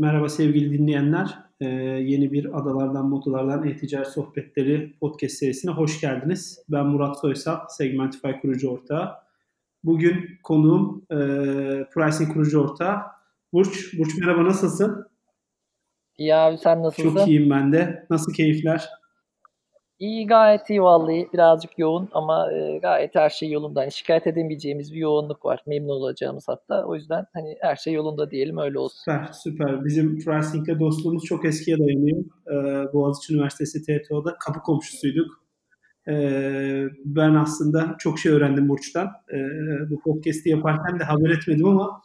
Merhaba sevgili dinleyenler. Ee, yeni bir Adalardan Motolardan E-Ticaret Sohbetleri podcast serisine hoş geldiniz. Ben Murat Soysal, Segmentify kurucu ortağı. Bugün konuğum e, Pricing kurucu ortağı Burç. Burç merhaba nasılsın? İyi abi sen nasılsın? Çok iyiyim ben de. Nasıl keyifler? İyi gayet iyi vallahi. Birazcık yoğun ama e, gayet her şey yolunda. Hani şikayet edemeyeceğimiz bir yoğunluk var. Memnun olacağımız hatta. O yüzden hani her şey yolunda diyelim öyle olsun. Süper süper. Bizim Pricing'le dostluğumuz çok eskiye dayanıyor. Ee, Boğaziçi Üniversitesi TTO'da kapı komşusuyduk. Ee, ben aslında çok şey öğrendim Burç'tan. Ee, bu podcast'i yaparken de haber etmedim ama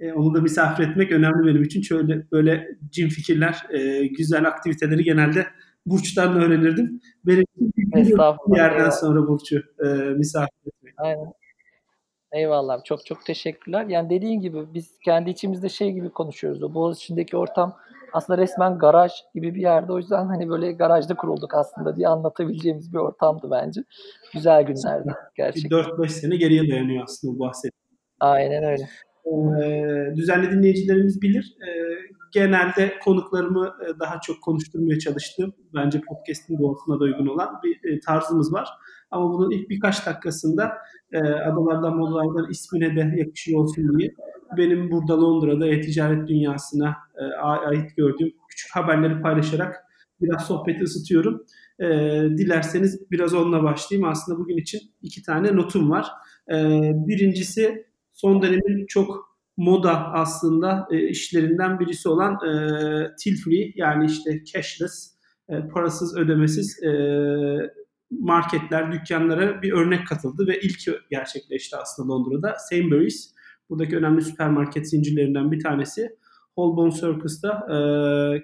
e, onu da misafir etmek önemli benim için. Şöyle böyle cin fikirler, e, güzel aktiviteleri genelde Burç'tan öğrenirdim. İçin bir yerden sonra Burç'u e, misafir etmek. Aynen. Eyvallah. Çok çok teşekkürler. Yani dediğin gibi biz kendi içimizde şey gibi konuşuyoruz. O Boğaz içindeki ortam aslında resmen garaj gibi bir yerde. O yüzden hani böyle garajda kurulduk aslında diye anlatabileceğimiz bir ortamdı bence. Güzel günlerdi gerçekten. 4-5 sene geriye dayanıyor aslında bu bahsettiğim. Aynen öyle. Ee, düzenli dinleyicilerimiz bilir. Ee, genelde konuklarımı e, daha çok konuşturmaya çalıştığım, bence podcast'in doğasına da uygun olan bir e, tarzımız var. Ama bunun ilk birkaç dakikasında e, Adalardan Modalardan ismine de yakışıyor olsun diye benim burada Londra'da e-ticaret dünyasına e, ait gördüğüm küçük haberleri paylaşarak biraz sohbeti ısıtıyorum. E, dilerseniz biraz onunla başlayayım. Aslında bugün için iki tane notum var. E, birincisi son dönemin çok moda aslında e, işlerinden birisi olan e, till free yani işte cashless, e, parasız ödemesiz e, marketler, dükkanlara bir örnek katıldı ve ilk gerçekleşti aslında Londra'da. Sainsbury's, buradaki önemli süpermarket zincirlerinden bir tanesi. Holborn Circus'ta e,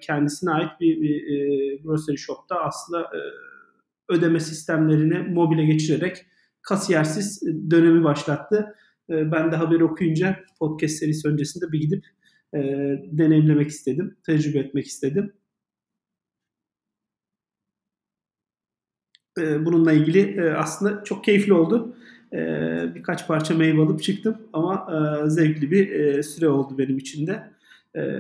kendisine ait bir, bir e, grocery shop'ta aslında e, ödeme sistemlerini mobile geçirerek kasiyersiz dönemi başlattı. E, ben de haberi okuyunca podcast serisi öncesinde bir gidip e, deneyimlemek istedim, tecrübe etmek istedim. E, bununla ilgili e, aslında çok keyifli oldu. E, birkaç parça meyve alıp çıktım ama e, zevkli bir e, süre oldu benim için de.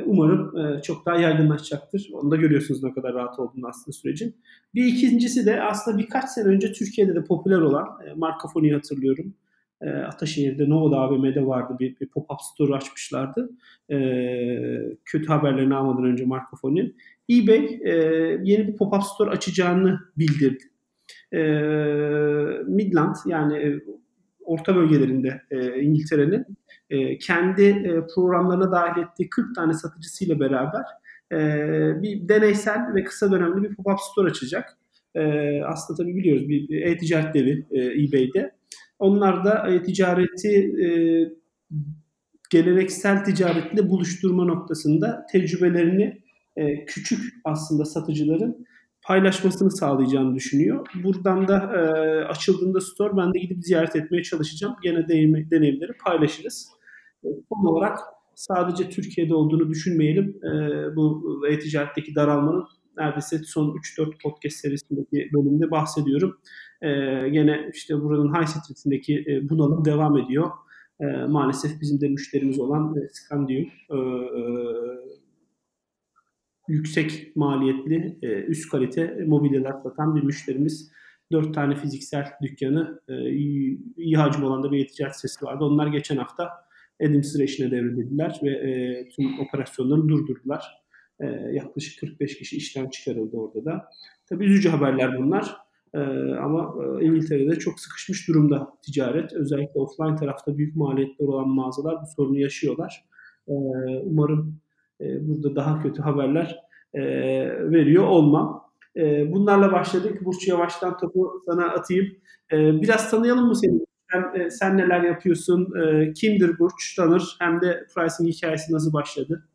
Umarım e, çok daha yaygınlaşacaktır. Onu da görüyorsunuz ne kadar rahat olduğunu aslında sürecin. Bir ikincisi de aslında birkaç sene önce Türkiye'de de popüler olan e, Marka Foni'yi hatırlıyorum. E, Ataşehir'de Nova'da AVM'de vardı bir, bir pop-up store açmışlardı. E, kötü haberlerini almadan önce Marka Foni. eBay e, yeni bir pop-up store açacağını bildirdi. E, Midland yani e, orta bölgelerinde e, İngiltere'nin e, kendi e, programlarına dahil ettiği 40 tane satıcısıyla beraber e, bir deneysel ve kısa dönemli bir pop-up store açacak. E, aslında tabii biliyoruz bir e-ticaret devi e, eBay'de. Onlar da e, ticareti e, geleneksel ticaretle buluşturma noktasında tecrübelerini e, küçük aslında satıcıların paylaşmasını sağlayacağını düşünüyor. Buradan da e, açıldığında store ben de gidip ziyaret etmeye çalışacağım. Gene deneyim, deneyimleri paylaşırız. E, olarak sadece Türkiye'de olduğunu düşünmeyelim. E, bu e-ticaretteki daralmanın neredeyse son 3-4 podcast serisindeki bölümde bahsediyorum. E, gene işte buranın High Street'indeki e, bunalım devam ediyor. E, maalesef bizim de müşterimiz olan e, Scandium e, e, yüksek maliyetli, üst kalite mobilyalar satan bir müşterimiz. Dört tane fiziksel dükkanı, e, iyi, hacim olan da bir ticaret sitesi vardı. Onlar geçen hafta administration'e devredildiler ve e, tüm operasyonları durdurdular. E, yaklaşık 45 kişi işten çıkarıldı orada da. Tabii üzücü haberler bunlar. E, ama e, İngiltere'de çok sıkışmış durumda ticaret. Özellikle offline tarafta büyük maliyetler olan mağazalar bu sorunu yaşıyorlar. E, umarım e, burada daha kötü haberler e, veriyor olmam. E, bunlarla başladık. Burç yavaştan topu sana atayım. Biraz tanıyalım mı seni? Sen, sen neler yapıyorsun? Kimdir Burç tanır? Hem de pricing hikayesi nasıl başladı?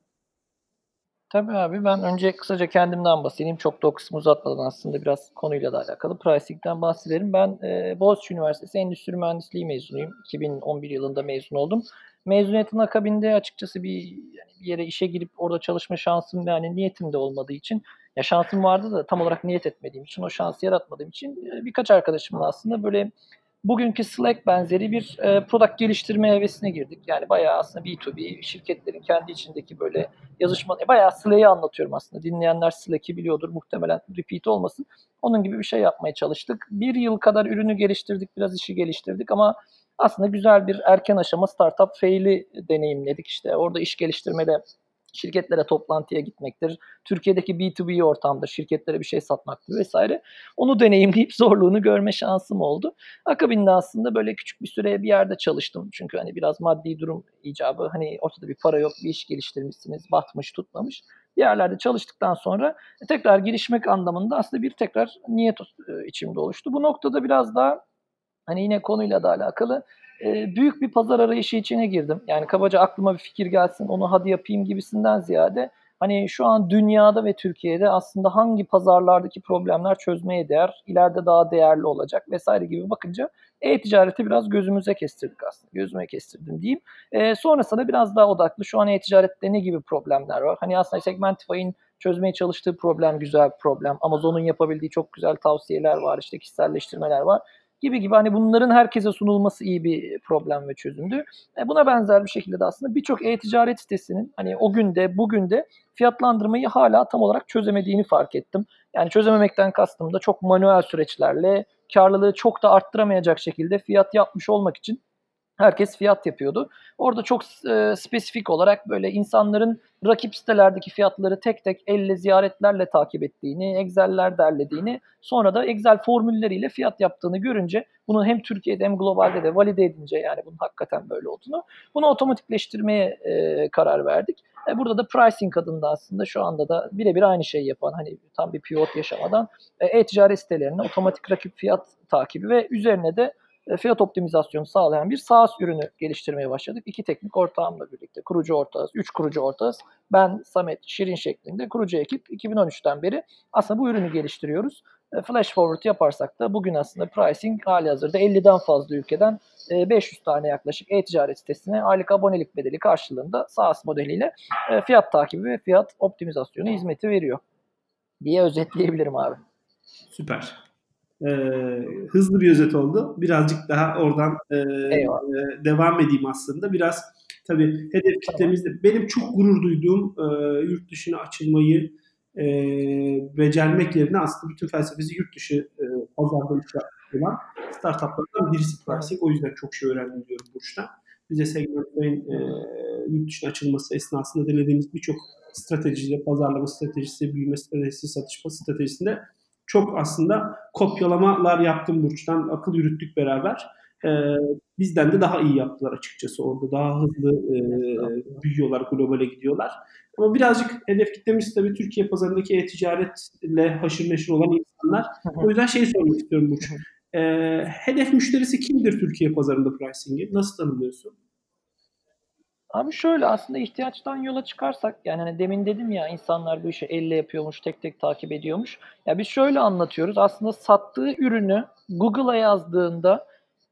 Tabii abi ben önce kısaca kendimden bahsedeyim. Çok da o kısmı uzatmadan aslında biraz konuyla da alakalı pricing'den bahsedelim. Ben e, Boğaziçi Üniversitesi Endüstri Mühendisliği mezunuyum. 2011 yılında mezun oldum. Mezuniyetin akabinde açıkçası bir, yani bir yere işe girip orada çalışma şansım ve yani niyetim de olmadığı için ya şansım vardı da tam olarak niyet etmediğim için o şansı yaratmadığım için birkaç arkadaşımla aslında böyle bugünkü Slack benzeri bir e, product geliştirme hevesine girdik. Yani bayağı aslında B2B şirketlerin kendi içindeki böyle yazışma, e, bayağı Slack'i anlatıyorum aslında. Dinleyenler Slack'i biliyordur muhtemelen repeat olmasın. Onun gibi bir şey yapmaya çalıştık. Bir yıl kadar ürünü geliştirdik, biraz işi geliştirdik ama aslında güzel bir erken aşama startup fail'i deneyimledik. İşte orada iş geliştirmede şirketlere toplantıya gitmektir. Türkiye'deki B2B ortamdır, şirketlere bir şey satmaktır vesaire. Onu deneyimleyip zorluğunu görme şansım oldu. Akabinde aslında böyle küçük bir süre bir yerde çalıştım. Çünkü hani biraz maddi durum icabı hani ortada bir para yok, bir iş geliştirmişsiniz, batmış, tutmamış. Bir yerlerde çalıştıktan sonra tekrar girişmek anlamında aslında bir tekrar niyet e, içimde oluştu. Bu noktada biraz daha hani yine konuyla da alakalı e, büyük bir pazar arayışı içine girdim. Yani kabaca aklıma bir fikir gelsin onu hadi yapayım gibisinden ziyade hani şu an dünyada ve Türkiye'de aslında hangi pazarlardaki problemler çözmeye değer, ileride daha değerli olacak vesaire gibi bakınca e-ticareti biraz gözümüze kestirdik aslında. Gözüme kestirdim diyeyim. E, sonrasında biraz daha odaklı şu an e-ticarette ne gibi problemler var? Hani aslında Segmentify'in çözmeye çalıştığı problem güzel bir problem. Amazon'un yapabildiği çok güzel tavsiyeler var, işte kişiselleştirmeler var gibi gibi hani bunların herkese sunulması iyi bir problem ve çözümdü. E buna benzer bir şekilde de aslında birçok e-ticaret sitesinin hani o günde bugün de fiyatlandırmayı hala tam olarak çözemediğini fark ettim. Yani çözememekten kastım da çok manuel süreçlerle karlılığı çok da arttıramayacak şekilde fiyat yapmış olmak için herkes fiyat yapıyordu. Orada çok e, spesifik olarak böyle insanların rakip sitelerdeki fiyatları tek tek elle ziyaretlerle takip ettiğini, Excel'ler derlediğini, sonra da Excel formülleriyle fiyat yaptığını görünce bunu hem Türkiye'de hem globalde de valide edince yani bunun hakikaten böyle olduğunu bunu otomatikleştirmeye e, karar verdik. E, burada da pricing adında aslında şu anda da birebir aynı şeyi yapan hani tam bir pivot yaşamadan e, e-ticaret sitelerine otomatik rakip fiyat takibi ve üzerine de fiyat optimizasyonu sağlayan bir SaaS ürünü geliştirmeye başladık. İki teknik ortağımla birlikte kurucu ortağız, üç kurucu ortağız. Ben, Samet, Şirin şeklinde kurucu ekip 2013'ten beri aslında bu ürünü geliştiriyoruz. E, flash forward yaparsak da bugün aslında pricing hali hazırda 50'den fazla ülkeden 500 e, tane yaklaşık e-ticaret sitesine aylık abonelik bedeli karşılığında SaaS modeliyle fiyat takibi ve fiyat optimizasyonu hizmeti veriyor diye özetleyebilirim abi. Süper e, hızlı bir özet oldu. Birazcık daha oradan e, e, devam edeyim aslında. Biraz tabii hedef kitlemizde benim çok gurur duyduğum e, yurt dışına açılmayı e, becermek yerine aslında bütün felsefesi yurt dışı e, pazarda olan startuplardan birisi pricing. O yüzden çok şey öğrendim diyorum Burç'tan. Bize segmentlerin e, yurt dışına açılması esnasında denediğimiz birçok stratejiyle, pazarlama stratejisi, büyüme stratejisi, satışma stratejisinde çok aslında kopyalamalar yaptım Burç'tan. Akıl yürüttük beraber. E, bizden de daha iyi yaptılar açıkçası orada. Daha hızlı e, büyüyorlar, globale gidiyorlar. Ama birazcık hedef kitlemiz tabii Türkiye pazarındaki e-ticaretle haşır neşir olan insanlar. O yüzden şey sormak istiyorum Burç. E, hedef müşterisi kimdir Türkiye pazarında pricing'i? Nasıl tanımlıyorsun? Abi şöyle aslında ihtiyaçtan yola çıkarsak yani hani demin dedim ya insanlar bu işi elle yapıyormuş, tek tek takip ediyormuş. Ya biz şöyle anlatıyoruz. Aslında sattığı ürünü Google'a yazdığında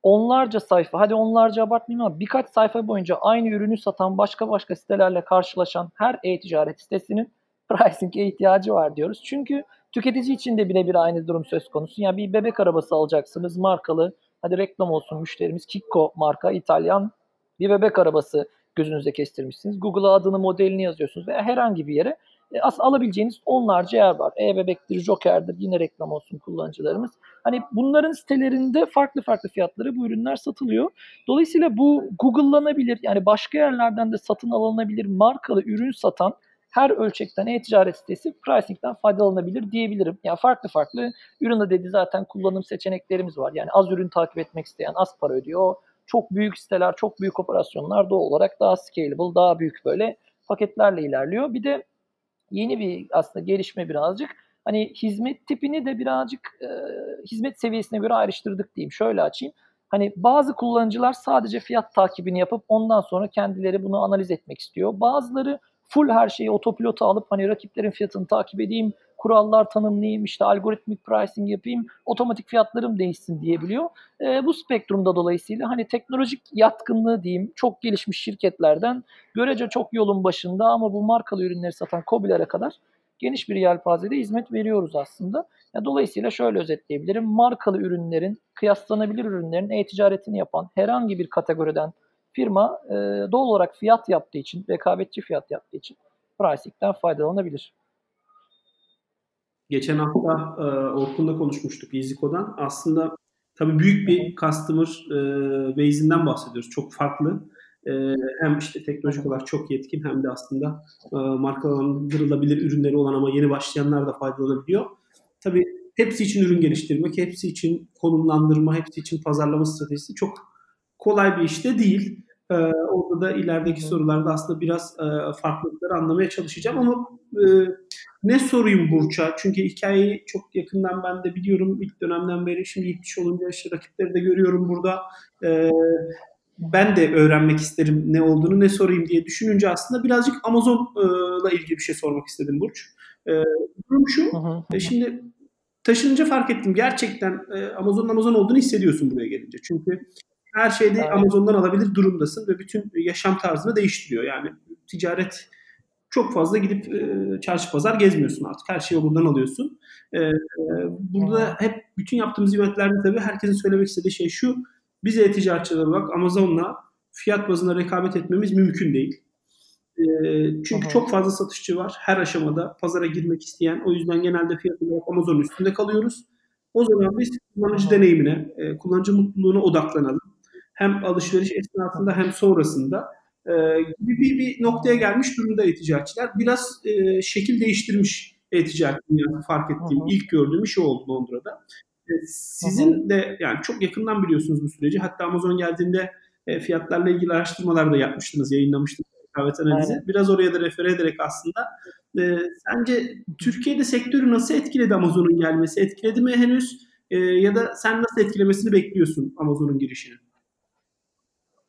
onlarca sayfa, hadi onlarca abartmayayım ama birkaç sayfa boyunca aynı ürünü satan başka başka sitelerle karşılaşan her e-ticaret sitesinin pricing'e ihtiyacı var diyoruz. Çünkü tüketici için de birebir aynı durum söz konusu. Yani bir bebek arabası alacaksınız markalı. Hadi reklam olsun müşterimiz Kikko marka İtalyan bir bebek arabası gözünüze kestirmişsiniz. Google'a adını, modelini yazıyorsunuz veya herhangi bir yere e, aslında alabileceğiniz onlarca yer var. E-Bebek'tir, Joker'dir, yine reklam olsun kullanıcılarımız. Hani bunların sitelerinde farklı farklı fiyatları bu ürünler satılıyor. Dolayısıyla bu Google'lanabilir, yani başka yerlerden de satın alınabilir markalı ürün satan her ölçekten e-ticaret sitesi pricing'den faydalanabilir diyebilirim. Yani farklı farklı ürün dedi zaten kullanım seçeneklerimiz var. Yani az ürün takip etmek isteyen az para ödüyor çok büyük siteler, çok büyük operasyonlar doğal olarak daha scalable, daha büyük böyle paketlerle ilerliyor. Bir de yeni bir aslında gelişme birazcık. Hani hizmet tipini de birazcık e, hizmet seviyesine göre ayrıştırdık diyeyim. Şöyle açayım. Hani bazı kullanıcılar sadece fiyat takibini yapıp ondan sonra kendileri bunu analiz etmek istiyor. Bazıları full her şeyi otopilota alıp hani rakiplerin fiyatını takip edeyim, kurallar tanımlayayım, işte algoritmik pricing yapayım, otomatik fiyatlarım değişsin diyebiliyor. E, bu spektrumda dolayısıyla hani teknolojik yatkınlığı diyeyim çok gelişmiş şirketlerden görece çok yolun başında ama bu markalı ürünleri satan COBİ'lere kadar geniş bir yelpazede hizmet veriyoruz aslında. Ya dolayısıyla şöyle özetleyebilirim. Markalı ürünlerin, kıyaslanabilir ürünlerin e-ticaretini yapan herhangi bir kategoriden firma e, doğal olarak fiyat yaptığı için, rekabetçi fiyat yaptığı için pricing'den faydalanabilir. Geçen hafta e, Orkun'la konuşmuştuk Iziko'dan. Aslında tabii büyük bir customer e, base'inden bahsediyoruz. Çok farklı. E, hem işte teknolojik olarak çok yetkin hem de aslında e, markalandırılabilir ürünleri olan ama yeni başlayanlar da faydalanabiliyor. Tabii hepsi için ürün geliştirmek, hepsi için konumlandırma, hepsi için pazarlama stratejisi çok kolay bir iş de değil. Ee, orada da ilerideki sorularda aslında biraz e, farklılıkları anlamaya çalışacağım ama e, ne sorayım Burç'a? Çünkü hikayeyi çok yakından ben de biliyorum ilk dönemden beri. Şimdi ilk iş olunca işte rakipleri de görüyorum burada. E, ben de öğrenmek isterim ne olduğunu, ne sorayım diye düşününce aslında birazcık Amazon'la ilgili bir şey sormak istedim Burç. E, durum şu, e, şimdi taşınınca fark ettim. Gerçekten e, Amazon'un Amazon olduğunu hissediyorsun buraya gelince. Çünkü her şeyde Evet. Amazon'dan alabilir durumdasın ve bütün yaşam tarzını değiştiriyor. Yani ticaret çok fazla gidip e, çarşı pazar gezmiyorsun artık. Her şeyi buradan alıyorsun. E, e, burada hep bütün yaptığımız eventlerde tabii herkesin söylemek istediği şey şu. Biz e-ticaretçiler olarak Amazon'la fiyat bazında rekabet etmemiz mümkün değil. E, çünkü hı. çok fazla satışçı var. Her aşamada pazara girmek isteyen. O yüzden genelde fiyat olarak Amazon'un üstünde kalıyoruz. O zaman biz kullanıcı deneyimine, e, kullanıcı mutluluğuna odaklanalım. Hem alışveriş esnasında hem sonrasında e, gibi bir, bir noktaya gelmiş durumda e-ticaretçiler. Biraz e, şekil değiştirmiş e-ticaret dünyası fark ettiğim, hı. ilk gördüğüm iş oldu Londra'da. E, sizin de yani çok yakından biliyorsunuz bu süreci. Hatta Amazon geldiğinde e, fiyatlarla ilgili araştırmalar da yapmıştınız, yayınlamıştınız rekabet analizi. Aynen. Biraz oraya da refere ederek aslında e, sence Türkiye'de sektörü nasıl etkiledi Amazon'un gelmesi? Etkiledi mi henüz? E, ya da sen nasıl etkilemesini bekliyorsun Amazon'un girişini?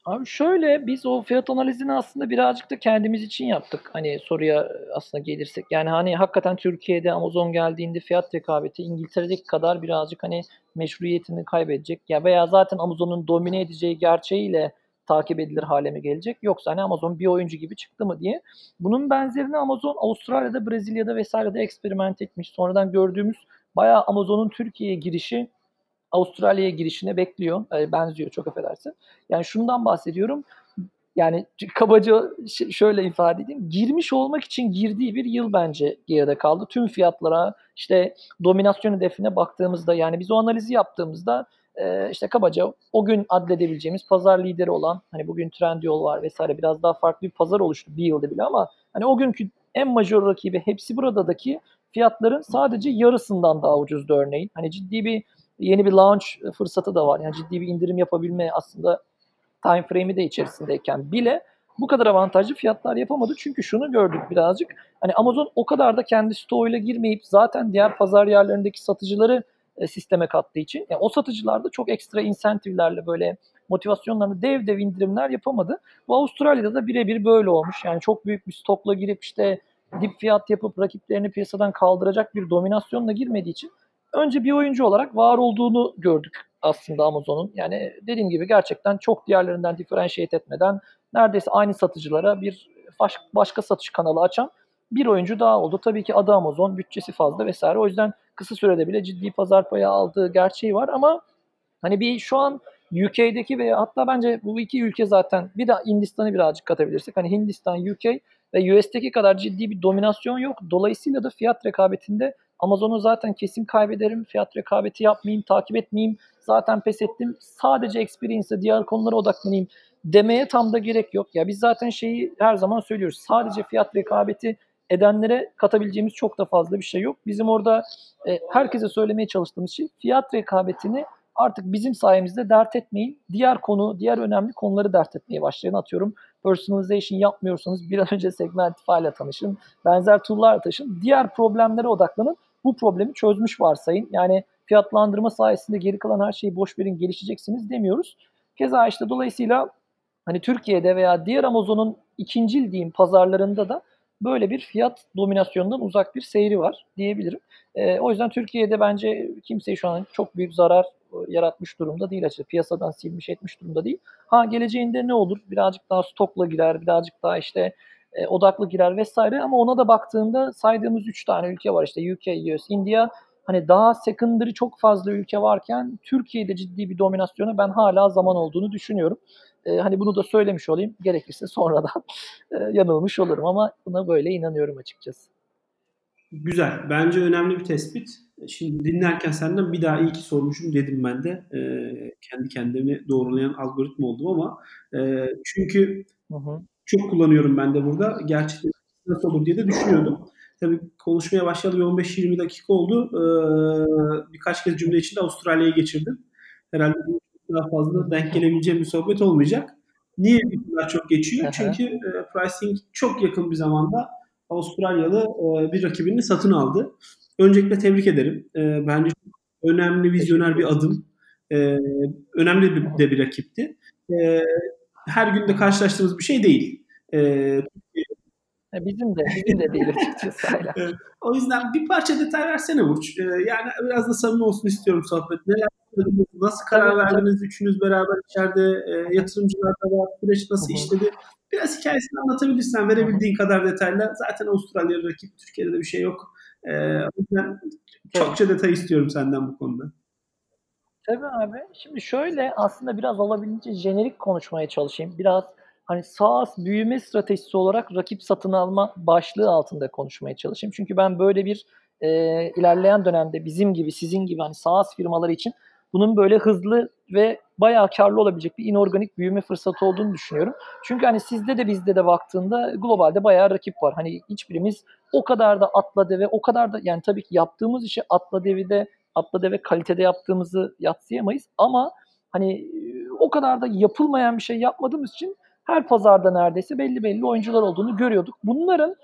Abi şöyle biz o fiyat analizini aslında birazcık da kendimiz için yaptık. Hani soruya aslında gelirsek. Yani hani hakikaten Türkiye'de Amazon geldiğinde fiyat rekabeti İngiltere'deki kadar birazcık hani meşruiyetini kaybedecek. Ya veya zaten Amazon'un domine edeceği gerçeğiyle takip edilir hale mi gelecek? Yoksa hani Amazon bir oyuncu gibi çıktı mı diye. Bunun benzerini Amazon Avustralya'da, Brezilya'da vesairede eksperiment etmiş. Sonradan gördüğümüz bayağı Amazon'un Türkiye'ye girişi Avustralya'ya girişine bekliyor. E, benziyor çok affedersin. Yani şundan bahsediyorum. Yani kabaca şöyle ifade edeyim. Girmiş olmak için girdiği bir yıl bence geride kaldı. Tüm fiyatlara işte dominasyon hedefine baktığımızda yani biz o analizi yaptığımızda e, işte kabaca o gün adledebileceğimiz pazar lideri olan hani bugün Trendyol var vesaire biraz daha farklı bir pazar oluştu bir yılda bile ama hani o günkü en majör rakibi hepsi buradaki fiyatların sadece yarısından daha ucuzdu örneğin. Hani ciddi bir yeni bir launch fırsatı da var. Yani ciddi bir indirim yapabilme aslında time frame'i de içerisindeyken bile bu kadar avantajlı fiyatlar yapamadı. Çünkü şunu gördük birazcık. Hani Amazon o kadar da kendi stoğuyla girmeyip zaten diğer pazar yerlerindeki satıcıları e, sisteme kattığı için yani o satıcılar da çok ekstra insentivlerle böyle motivasyonlarını dev dev indirimler yapamadı. Bu Avustralya'da da birebir böyle olmuş. Yani çok büyük bir stokla girip işte dip fiyat yapıp rakiplerini piyasadan kaldıracak bir dominasyonla girmediği için önce bir oyuncu olarak var olduğunu gördük aslında Amazon'un. Yani dediğim gibi gerçekten çok diğerlerinden differentiate etmeden neredeyse aynı satıcılara bir baş- başka satış kanalı açan bir oyuncu daha oldu. Tabii ki adı Amazon, bütçesi fazla vesaire. O yüzden kısa sürede bile ciddi pazar payı aldığı gerçeği var ama hani bir şu an UK'deki veya hatta bence bu iki ülke zaten bir de Hindistan'ı birazcık katabilirsek hani Hindistan, UK ve US'teki kadar ciddi bir dominasyon yok. Dolayısıyla da fiyat rekabetinde Amazon'u zaten kesin kaybederim. Fiyat rekabeti yapmayayım, takip etmeyeyim. Zaten pes ettim. Sadece experience'e, diğer konulara odaklanayım demeye tam da gerek yok. Ya biz zaten şeyi her zaman söylüyoruz. Sadece fiyat rekabeti edenlere katabileceğimiz çok da fazla bir şey yok. Bizim orada e, herkese söylemeye çalıştığımız şey fiyat rekabetini artık bizim sayemizde dert etmeyin. Diğer konu, diğer önemli konuları dert etmeye başlayın. Atıyorum personalization yapmıyorsanız bir an önce Segmentify ile tanışın. Benzer tool'larla tanışın. Diğer problemlere odaklanın. Bu problemi çözmüş varsayın. Yani fiyatlandırma sayesinde geri kalan her şeyi boş verin gelişeceksiniz demiyoruz. Keza işte dolayısıyla hani Türkiye'de veya diğer Amazon'un ikincil diyeyim pazarlarında da böyle bir fiyat dominasyonundan uzak bir seyri var diyebilirim. E, o yüzden Türkiye'de bence kimseyi şu an çok büyük zarar e, yaratmış durumda değil açıkçası. Piyasadan silmiş etmiş durumda değil. Ha geleceğinde ne olur? Birazcık daha stokla girer, birazcık daha işte e, odaklı girer vesaire ama ona da baktığında saydığımız 3 tane ülke var işte UK, US, India hani daha secondary çok fazla ülke varken Türkiye'de ciddi bir dominasyonu ben hala zaman olduğunu düşünüyorum. E, hani bunu da söylemiş olayım. Gerekirse sonradan e, yanılmış olurum ama buna böyle inanıyorum açıkçası. Güzel. Bence önemli bir tespit. Şimdi dinlerken senden bir daha iyi ki sormuşum dedim ben de. E, kendi kendimi doğrulayan algoritma oldum ama e, çünkü hı hı. Çok kullanıyorum ben de burada. Gerçekten nasıl olur diye de düşünüyordum. Tabii konuşmaya başlayalı 15-20 dakika oldu. Ee, birkaç kez cümle içinde Avustralya'ya geçirdim. Herhalde daha fazla denk gelebileceğim bir sohbet olmayacak. Niye bu kadar çok geçiyor? Aha. Çünkü e, pricing çok yakın bir zamanda Avustralyalı e, bir rakibini satın aldı. Öncelikle tebrik ederim. E, bence önemli, vizyoner bir adım. E, önemli bir, de bir rakipti. E, her günde karşılaştığımız bir şey değil. E, Bizim de, bizim de değil açıkçası hala. evet. O yüzden bir parça detay versene Burç. Ee, yani biraz da samimi olsun istiyorum sohbet. Neler nasıl karar tabii, verdiniz üçünüz beraber içeride e, yatırımcılar da var, süreç nasıl Hı-hı. işledi? Biraz hikayesini anlatabilirsen verebildiğin Hı-hı. kadar detayla. Zaten Avustralya rakip, Türkiye'de de bir şey yok. Ee, o yüzden çokça detay istiyorum senden bu konuda. Tabii abi. Şimdi şöyle aslında biraz olabildiğince jenerik konuşmaya çalışayım. Biraz hani SaaS büyüme stratejisi olarak rakip satın alma başlığı altında konuşmaya çalışayım. Çünkü ben böyle bir e, ilerleyen dönemde bizim gibi, sizin gibi hani SaaS firmaları için bunun böyle hızlı ve bayağı karlı olabilecek bir inorganik büyüme fırsatı olduğunu düşünüyorum. Çünkü hani sizde de bizde de baktığında globalde bayağı rakip var. Hani hiçbirimiz o kadar da atla deve, o kadar da yani tabii ki yaptığımız işi atla devide, atla deve kalitede yaptığımızı yatsıyamayız ama hani o kadar da yapılmayan bir şey yapmadığımız için her pazarda neredeyse belli belli oyuncular olduğunu görüyorduk. Bunların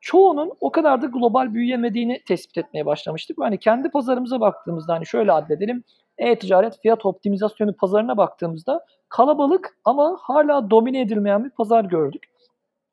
çoğunun o kadar da global büyüyemediğini tespit etmeye başlamıştık. Hani kendi pazarımıza baktığımızda hani şöyle addedelim. E-ticaret fiyat optimizasyonu pazarına baktığımızda kalabalık ama hala domine edilmeyen bir pazar gördük.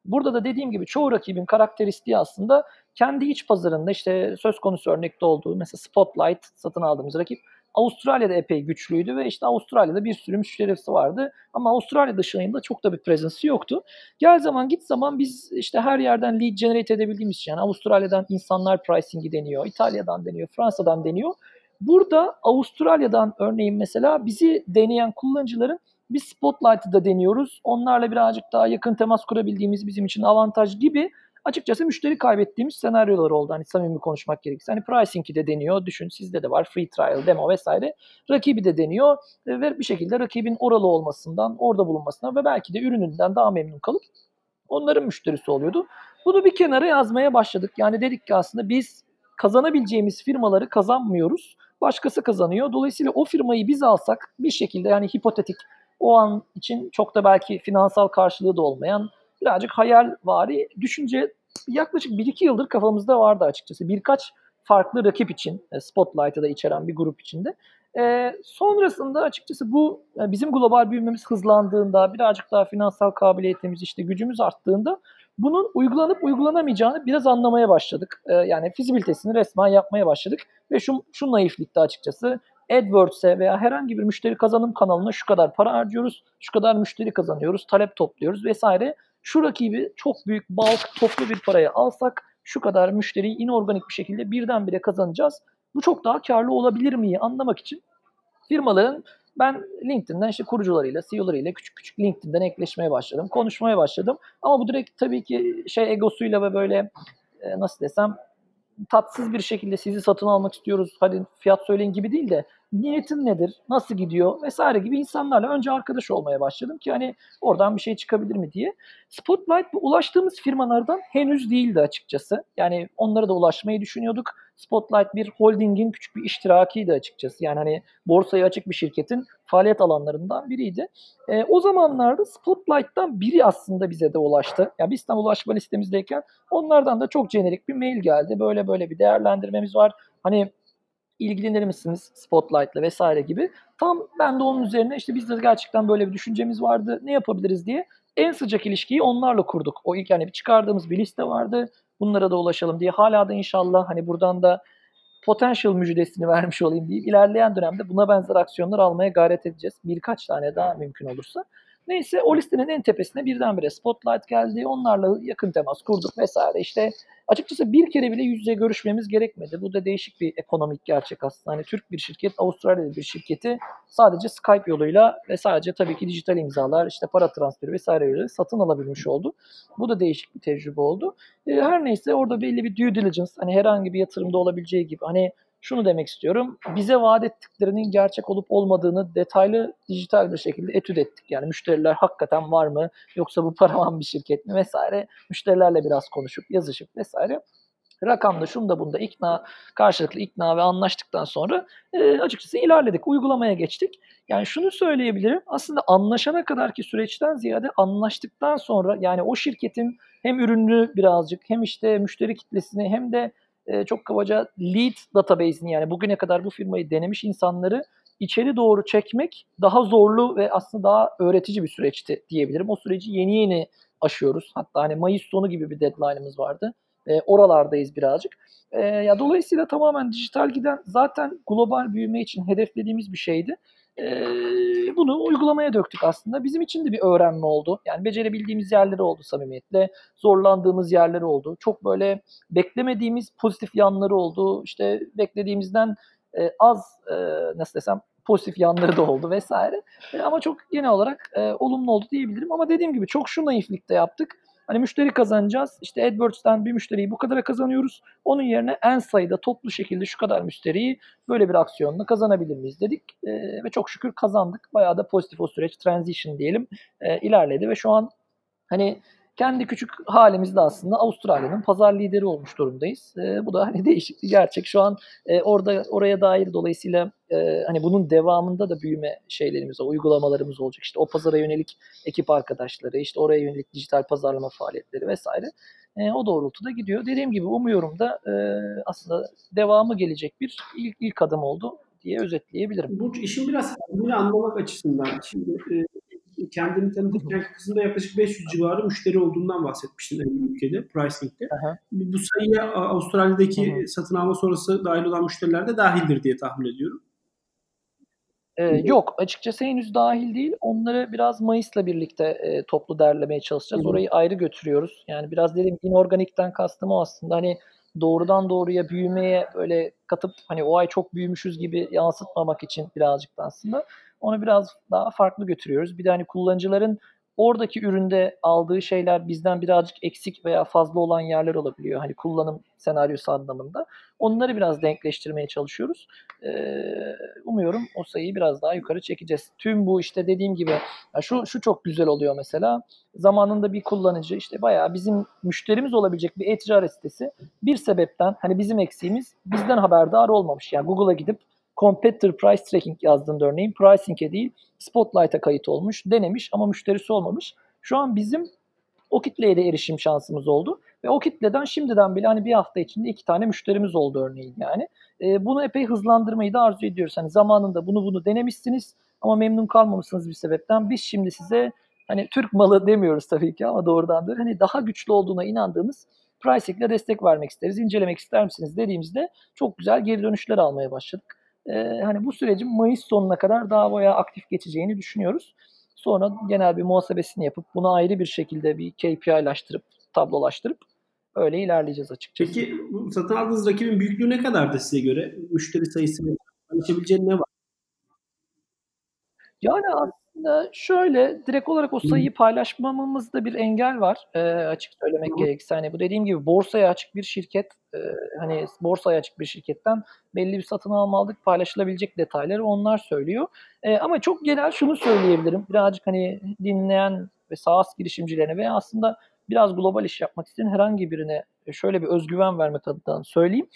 Burada da dediğim gibi çoğu rakibin karakteristiği aslında kendi iç pazarında işte söz konusu örnekte olduğu mesela Spotlight satın aldığımız rakip Avustralya'da epey güçlüydü ve işte Avustralya'da bir sürü müşterisi vardı. Ama Avustralya dışında çok da bir prezensi yoktu. Gel zaman git zaman biz işte her yerden lead generate edebildiğimiz için yani Avustralya'dan insanlar pricing'i deniyor, İtalya'dan deniyor, Fransa'dan deniyor. Burada Avustralya'dan örneğin mesela bizi deneyen kullanıcıların biz Spotlight'ı da deniyoruz. Onlarla birazcık daha yakın temas kurabildiğimiz bizim için avantaj gibi açıkçası müşteri kaybettiğimiz senaryolar oldu. Hani samimi konuşmak gerekirse. Hani pricing'i de deniyor. Düşün sizde de var. Free trial, demo vesaire. Rakibi de deniyor. Ve bir şekilde rakibin oralı olmasından, orada bulunmasından ve belki de ürününden daha memnun kalıp onların müşterisi oluyordu. Bunu bir kenara yazmaya başladık. Yani dedik ki aslında biz kazanabileceğimiz firmaları kazanmıyoruz. Başkası kazanıyor. Dolayısıyla o firmayı biz alsak bir şekilde yani hipotetik o an için çok da belki finansal karşılığı da olmayan birazcık hayalvari düşünce yaklaşık 1-2 yıldır kafamızda vardı açıkçası. Birkaç farklı rakip için, e, Spotlight'ı da içeren bir grup içinde. E, sonrasında açıkçası bu e, bizim global büyümemiz hızlandığında, birazcık daha finansal kabiliyetimiz, işte gücümüz arttığında bunun uygulanıp uygulanamayacağını biraz anlamaya başladık. E, yani fizibilitesini resmen yapmaya başladık ve şu, şu naiflikte açıkçası AdWords'e veya herhangi bir müşteri kazanım kanalına şu kadar para harcıyoruz, şu kadar müşteri kazanıyoruz, talep topluyoruz vesaire şu rakibi çok büyük bulk toplu bir paraya alsak şu kadar müşteriyi inorganik bir şekilde birdenbire kazanacağız. Bu çok daha karlı olabilir miyi anlamak için firmaların ben LinkedIn'den işte kurucularıyla, CEO'larıyla küçük küçük LinkedIn'den ekleşmeye başladım. Konuşmaya başladım. Ama bu direkt tabii ki şey egosuyla ve böyle e, nasıl desem tatsız bir şekilde sizi satın almak istiyoruz. Hadi fiyat söyleyin gibi değil de niyetin nedir, nasıl gidiyor vesaire gibi insanlarla önce arkadaş olmaya başladım ki hani oradan bir şey çıkabilir mi diye. Spotlight bu ulaştığımız firmalardan henüz değildi açıkçası. Yani onlara da ulaşmayı düşünüyorduk. Spotlight bir holdingin küçük bir iştirakiydi açıkçası. Yani hani borsaya açık bir şirketin faaliyet alanlarından biriydi. E, o zamanlarda Spotlight'tan biri aslında bize de ulaştı. Yani biz tam ulaşma listemizdeyken onlardan da çok jenerik bir mail geldi. Böyle böyle bir değerlendirmemiz var. Hani ilgilenir misiniz Spotlight'la vesaire gibi. Tam ben de onun üzerine işte bizde gerçekten böyle bir düşüncemiz vardı. Ne yapabiliriz diye en sıcak ilişkiyi onlarla kurduk. O ilk yani çıkardığımız bir liste vardı. Bunlara da ulaşalım diye. Hala da inşallah hani buradan da potential müjdesini vermiş olayım deyip ilerleyen dönemde buna benzer aksiyonlar almaya gayret edeceğiz. Birkaç tane daha mümkün olursa. Neyse o listenin en tepesine birdenbire Spotlight geldi. Onlarla yakın temas kurduk vesaire. İşte açıkçası bir kere bile yüz yüze görüşmemiz gerekmedi. Bu da değişik bir ekonomik gerçek aslında. Hani Türk bir şirket, Avustralya'da bir şirketi sadece Skype yoluyla ve sadece tabii ki dijital imzalar, işte para transferi vesaire yoluyla satın alabilmiş oldu. Bu da değişik bir tecrübe oldu. E, her neyse orada belli bir due diligence, hani herhangi bir yatırımda olabileceği gibi hani şunu demek istiyorum. Bize vaat ettiklerinin gerçek olup olmadığını detaylı dijital bir şekilde etüt ettik. Yani müşteriler hakikaten var mı yoksa bu paravan bir şirket mi vesaire. Müşterilerle biraz konuşup yazışıp vesaire. Rakamda şunda bunda ikna, karşılıklı ikna ve anlaştıktan sonra e, açıkçası ilerledik. Uygulamaya geçtik. Yani şunu söyleyebilirim. Aslında anlaşana kadarki süreçten ziyade anlaştıktan sonra yani o şirketin hem ürünü birazcık hem işte müşteri kitlesini hem de e, çok kabaca lead database'ini yani bugüne kadar bu firmayı denemiş insanları içeri doğru çekmek daha zorlu ve aslında daha öğretici bir süreçti diyebilirim. O süreci yeni yeni aşıyoruz. Hatta hani Mayıs sonu gibi bir deadline'ımız vardı. E, oralardayız birazcık. E, ya dolayısıyla tamamen dijital giden zaten global büyüme için hedeflediğimiz bir şeydi. E, bunu uygulamaya döktük aslında. Bizim için de bir öğrenme oldu. Yani becerebildiğimiz yerleri oldu samimiyetle. Zorlandığımız yerleri oldu. Çok böyle beklemediğimiz pozitif yanları oldu. İşte beklediğimizden e, az e, nasıl desem pozitif yanları da oldu vesaire. E, ama çok genel olarak e, olumlu oldu diyebilirim. Ama dediğim gibi çok şu naiflikte yaptık. Hani müşteri kazanacağız. İşte AdWords'tan bir müşteriyi bu kadara kazanıyoruz. Onun yerine en sayıda toplu şekilde şu kadar müşteriyi böyle bir aksiyonla kazanabilir miyiz dedik. E, ve çok şükür kazandık. Bayağı da pozitif o süreç, transition diyelim, e, ilerledi ve şu an hani kendi küçük halimizde aslında Avustralya'nın pazar lideri olmuş durumdayız. E, bu da hani değişik bir gerçek. Şu an e, orada oraya dair dolayısıyla e, hani bunun devamında da büyüme şeylerimiz, uygulamalarımız olacak. İşte o pazara yönelik ekip arkadaşları, işte oraya yönelik dijital pazarlama faaliyetleri vesaire. E, o doğrultuda gidiyor. Dediğim gibi umuyorum da e, aslında devamı gelecek bir ilk, ilk adım oldu diye özetleyebilirim. Bu işin biraz anlamak açısından şimdi e, kendini tanıtırken kısımda yaklaşık 500 civarı müşteri olduğundan bahsetmiştin en ülkede, Pricing'de. Aha. Bu sayıya Avustralya'daki hı. satın alma sonrası dahil olan müşteriler de dahildir diye tahmin ediyorum. Ee, yok açıkçası henüz dahil değil. Onları biraz Mayıs'la birlikte e, toplu derlemeye çalışacağız. Hı. Orayı ayrı götürüyoruz. Yani biraz dedim inorganikten kastım o aslında. Hani doğrudan doğruya büyümeye böyle katıp hani o ay çok büyümüşüz gibi yansıtmamak için birazcık da aslında onu biraz daha farklı götürüyoruz. Bir de hani kullanıcıların oradaki üründe aldığı şeyler bizden birazcık eksik veya fazla olan yerler olabiliyor. Hani kullanım senaryosu anlamında. Onları biraz denkleştirmeye çalışıyoruz. Ee, umuyorum o sayıyı biraz daha yukarı çekeceğiz. Tüm bu işte dediğim gibi ya şu şu çok güzel oluyor mesela. Zamanında bir kullanıcı işte bayağı bizim müşterimiz olabilecek bir e-ticaret sitesi bir sebepten hani bizim eksiğimiz bizden haberdar olmamış. Yani Google'a gidip competitor price tracking yazdığında örneğin pricing'e değil Spotlight'a kayıt olmuş, denemiş ama müşterisi olmamış. Şu an bizim o kitleye de erişim şansımız oldu. Ve o kitleden şimdiden bile hani bir hafta içinde iki tane müşterimiz oldu örneğin yani. E, bunu epey hızlandırmayı da arzu ediyoruz. Hani zamanında bunu bunu denemişsiniz ama memnun kalmamışsınız bir sebepten. Biz şimdi size hani Türk malı demiyoruz tabii ki ama doğrudan böyle hani daha güçlü olduğuna inandığımız pricing destek vermek isteriz. İncelemek ister misiniz dediğimizde çok güzel geri dönüşler almaya başladık. E, hani bu sürecin Mayıs sonuna kadar daha bayağı aktif geçeceğini düşünüyoruz. Sonra genel bir muhasebesini yapıp bunu ayrı bir şekilde bir KPI'laştırıp, tablolaştırıp öyle ilerleyeceğiz açıkçası. Peki bu satın aldığınız rakibin büyüklüğü ne kadardı size göre? Müşteri sayısı ve paylaşabileceğin ne var? Yani aslında şöyle direkt olarak o sayıyı paylaşmamamızda bir engel var. Eee, açık söylemek gerekirse. Hani bu dediğim gibi borsaya açık bir şirket, eee, hani borsaya açık bir şirketten belli bir satın alma aldık. Paylaşılabilecek detayları onlar söylüyor. Eee, ama çok genel şunu söyleyebilirim. Birazcık hani dinleyen ve SaaS girişimcilerine veya aslında biraz global iş yapmak isteyen herhangi birine şöyle bir özgüven vermek adına söyleyeyim.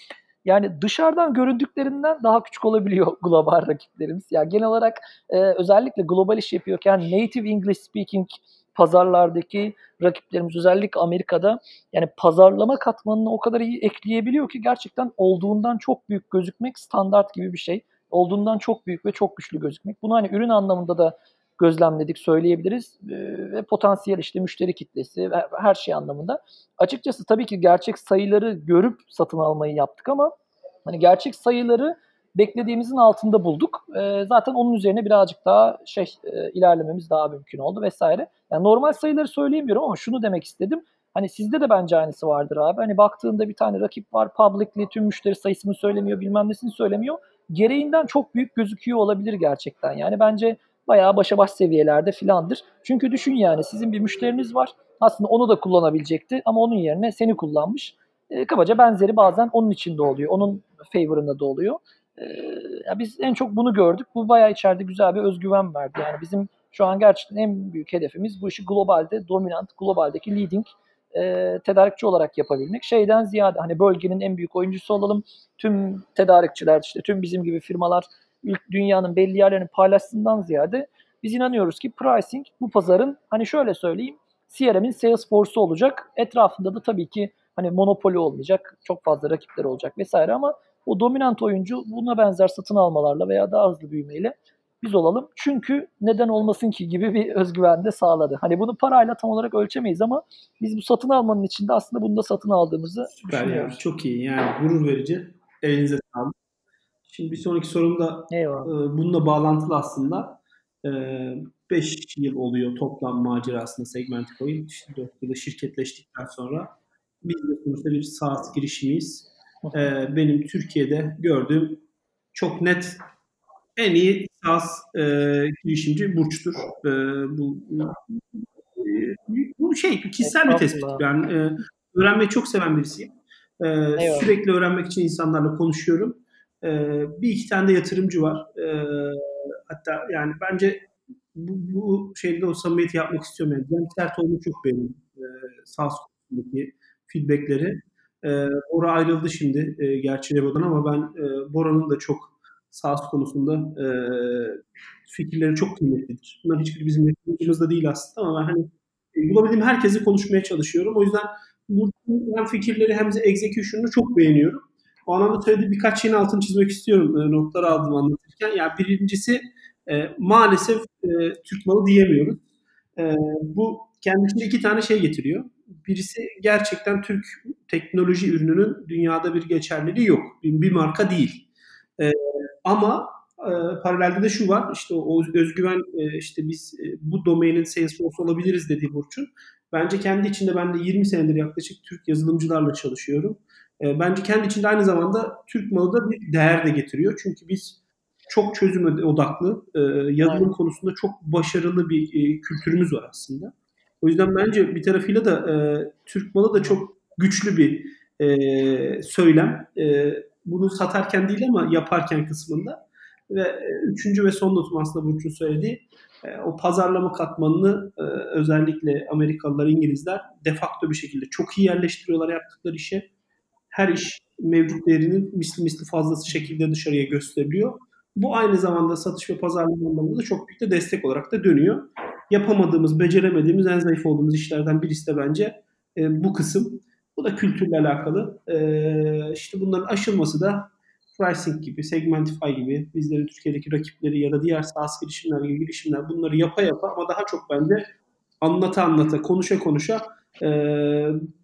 Yani dışarıdan göründüklerinden daha küçük olabiliyor global rakiplerimiz. Ya genel olarak e, özellikle global iş yapıyorken native English speaking pazarlardaki rakiplerimiz özellikle Amerika'da yani pazarlama katmanını o kadar iyi ekleyebiliyor ki gerçekten olduğundan çok büyük gözükmek standart gibi bir şey. Olduğundan çok büyük ve çok güçlü gözükmek. Bunu hani ürün anlamında da gözlemledik söyleyebiliriz e, ve potansiyel işte müşteri kitlesi ve her şey anlamında. Açıkçası tabii ki gerçek sayıları görüp satın almayı yaptık ama hani gerçek sayıları beklediğimizin altında bulduk. E, zaten onun üzerine birazcık daha şey e, ilerlememiz daha mümkün oldu vesaire. Yani normal sayıları söyleyemiyorum ama şunu demek istedim. Hani sizde de bence aynısı vardır abi. Hani baktığında bir tane rakip var publicly tüm müşteri sayısını söylemiyor bilmem nesini söylemiyor. Gereğinden çok büyük gözüküyor olabilir gerçekten. Yani bence bayağı başa baş seviyelerde filandır. Çünkü düşün yani sizin bir müşteriniz var. Aslında onu da kullanabilecekti ama onun yerine seni kullanmış. E, kabaca benzeri bazen onun içinde oluyor. Onun favor'ında da oluyor. E, ya biz en çok bunu gördük. Bu bayağı içeride güzel bir özgüven verdi. Yani bizim şu an gerçekten en büyük hedefimiz bu işi globalde dominant, globaldeki leading e, tedarikçi olarak yapabilmek. Şeyden ziyade hani bölgenin en büyük oyuncusu olalım. Tüm tedarikçiler işte tüm bizim gibi firmalar ilk dünyanın belli yerlerini paylaşsından ziyade biz inanıyoruz ki pricing bu pazarın hani şöyle söyleyeyim CRM'in Salesforce'u olacak. Etrafında da tabii ki hani monopoli olmayacak. Çok fazla rakipler olacak vesaire ama o dominant oyuncu buna benzer satın almalarla veya daha hızlı büyümeyle biz olalım. Çünkü neden olmasın ki gibi bir özgüven de sağladı. Hani bunu parayla tam olarak ölçemeyiz ama biz bu satın almanın içinde aslında bunu da satın aldığımızı Süper ya. düşünüyoruz. Çok iyi. Yani gurur verici. Elinize sağlık. Şimdi bir sonraki sorum da Eyvallah. e, bununla bağlantılı aslında. 5 yıl oluyor toplam macerasında Segmentify'in. İşte 4 yılı şirketleştikten sonra biz de sonuçta bir SaaS girişimiyiz. E, benim Türkiye'de gördüğüm çok net en iyi SaaS e, girişimci Burç'tur. E, bu, bu, bu şey kişisel bir tespit. Ben e, öğrenmeyi çok seven birisiyim. E, Eyvallah. sürekli öğrenmek için insanlarla konuşuyorum. E, bir iki tane de yatırımcı var. E, hatta yani bence bu, bu şeyde o samimiyeti yapmak istiyorum. Yani Cem Sertoğlu'nu çok beğendim. E, SaaS konusundaki feedbackleri. E, Bora ayrıldı şimdi e, gerçi Rebo'dan ama ben e, Bora'nın da çok SaaS konusunda e, fikirleri çok kıymetlidir. Bunların hiçbiri bizim yatırımcımızda değil aslında ama ben hani e, bulabildiğim herkesi konuşmaya çalışıyorum. O yüzden bu hem fikirleri hem de execution'unu çok beğeniyorum. O anlamda söylediği birkaç şeyin altını çizmek istiyorum. E, notlar aldım anlatırken. Yani birincisi e, maalesef e, Türk malı diyemiyoruz. E, bu kendi içinde iki tane şey getiriyor. Birisi gerçekten Türk teknoloji ürününün dünyada bir geçerliliği yok. Bir, bir marka değil. E, ama e, paralelde de şu var. İşte o özgüven e, işte biz e, bu domainin Salesforce olabiliriz dediği Burç'un. Bence kendi içinde ben de 20 senedir yaklaşık Türk yazılımcılarla çalışıyorum. E, bence kendi içinde aynı zamanda Türk malı da bir değer de getiriyor. Çünkü biz çok çözüm odaklı, e, yazılım Aynen. konusunda çok başarılı bir e, kültürümüz var aslında. O yüzden bence bir tarafıyla da e, Türk malı da çok güçlü bir e, söylem. E, bunu satarken değil ama yaparken kısmında. Ve e, üçüncü ve son notum aslında Burç'un söylediği e, o pazarlama katmanını e, özellikle Amerikalılar, İngilizler defakto bir şekilde çok iyi yerleştiriyorlar yaptıkları işe. Her iş mevcut değerinin misli misli fazlası şekilde dışarıya gösteriliyor. Bu aynı zamanda satış ve pazarlama anlamında da çok büyük de destek olarak da dönüyor. Yapamadığımız, beceremediğimiz, en zayıf olduğumuz işlerden birisi de bence e, bu kısım. Bu da kültürle alakalı. E, işte bunların aşılması da pricing gibi, Segmentify gibi, bizlerin Türkiye'deki rakipleri ya da diğer SaaS girişimler gibi girişimler bunları yapa yapa ama daha çok bence anlata anlata, konuşa konuşa e,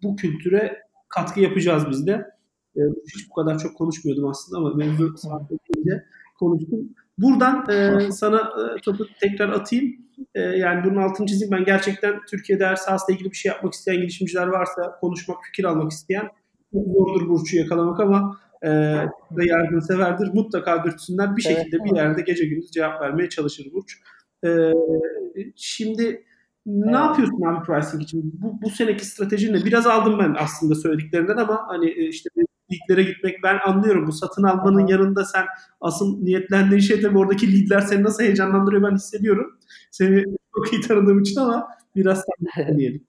bu kültüre katkı yapacağız biz de. E, hiç bu kadar çok konuşmuyordum aslında ama mevzu saatlerinde konuştum. Buradan e, sana e, topu tekrar atayım. E, yani bunun altını çizeyim. Ben gerçekten Türkiye'de eğer SaaS'la ilgili bir şey yapmak isteyen girişimciler varsa, konuşmak, fikir almak isteyen çok zordur Burç'u yakalamak ama e, da yardımseverdir. Mutlaka dürtsünler. Bir şekilde bir yerde gece gündüz cevap vermeye çalışır Burç. E, şimdi ne Evet. yapıyorsun abi pricing için? Bu, bu seneki stratejin ne? Biraz aldım ben aslında söylediklerinden ama hani e, işte leadlere gitmek ben anlıyorum. Bu satın almanın Aha. yanında sen asıl niyetlendiğin şey tabii oradaki leadler seni nasıl heyecanlandırıyor ben hissediyorum. Seni çok iyi tanıdığım için ama biraz diyelim.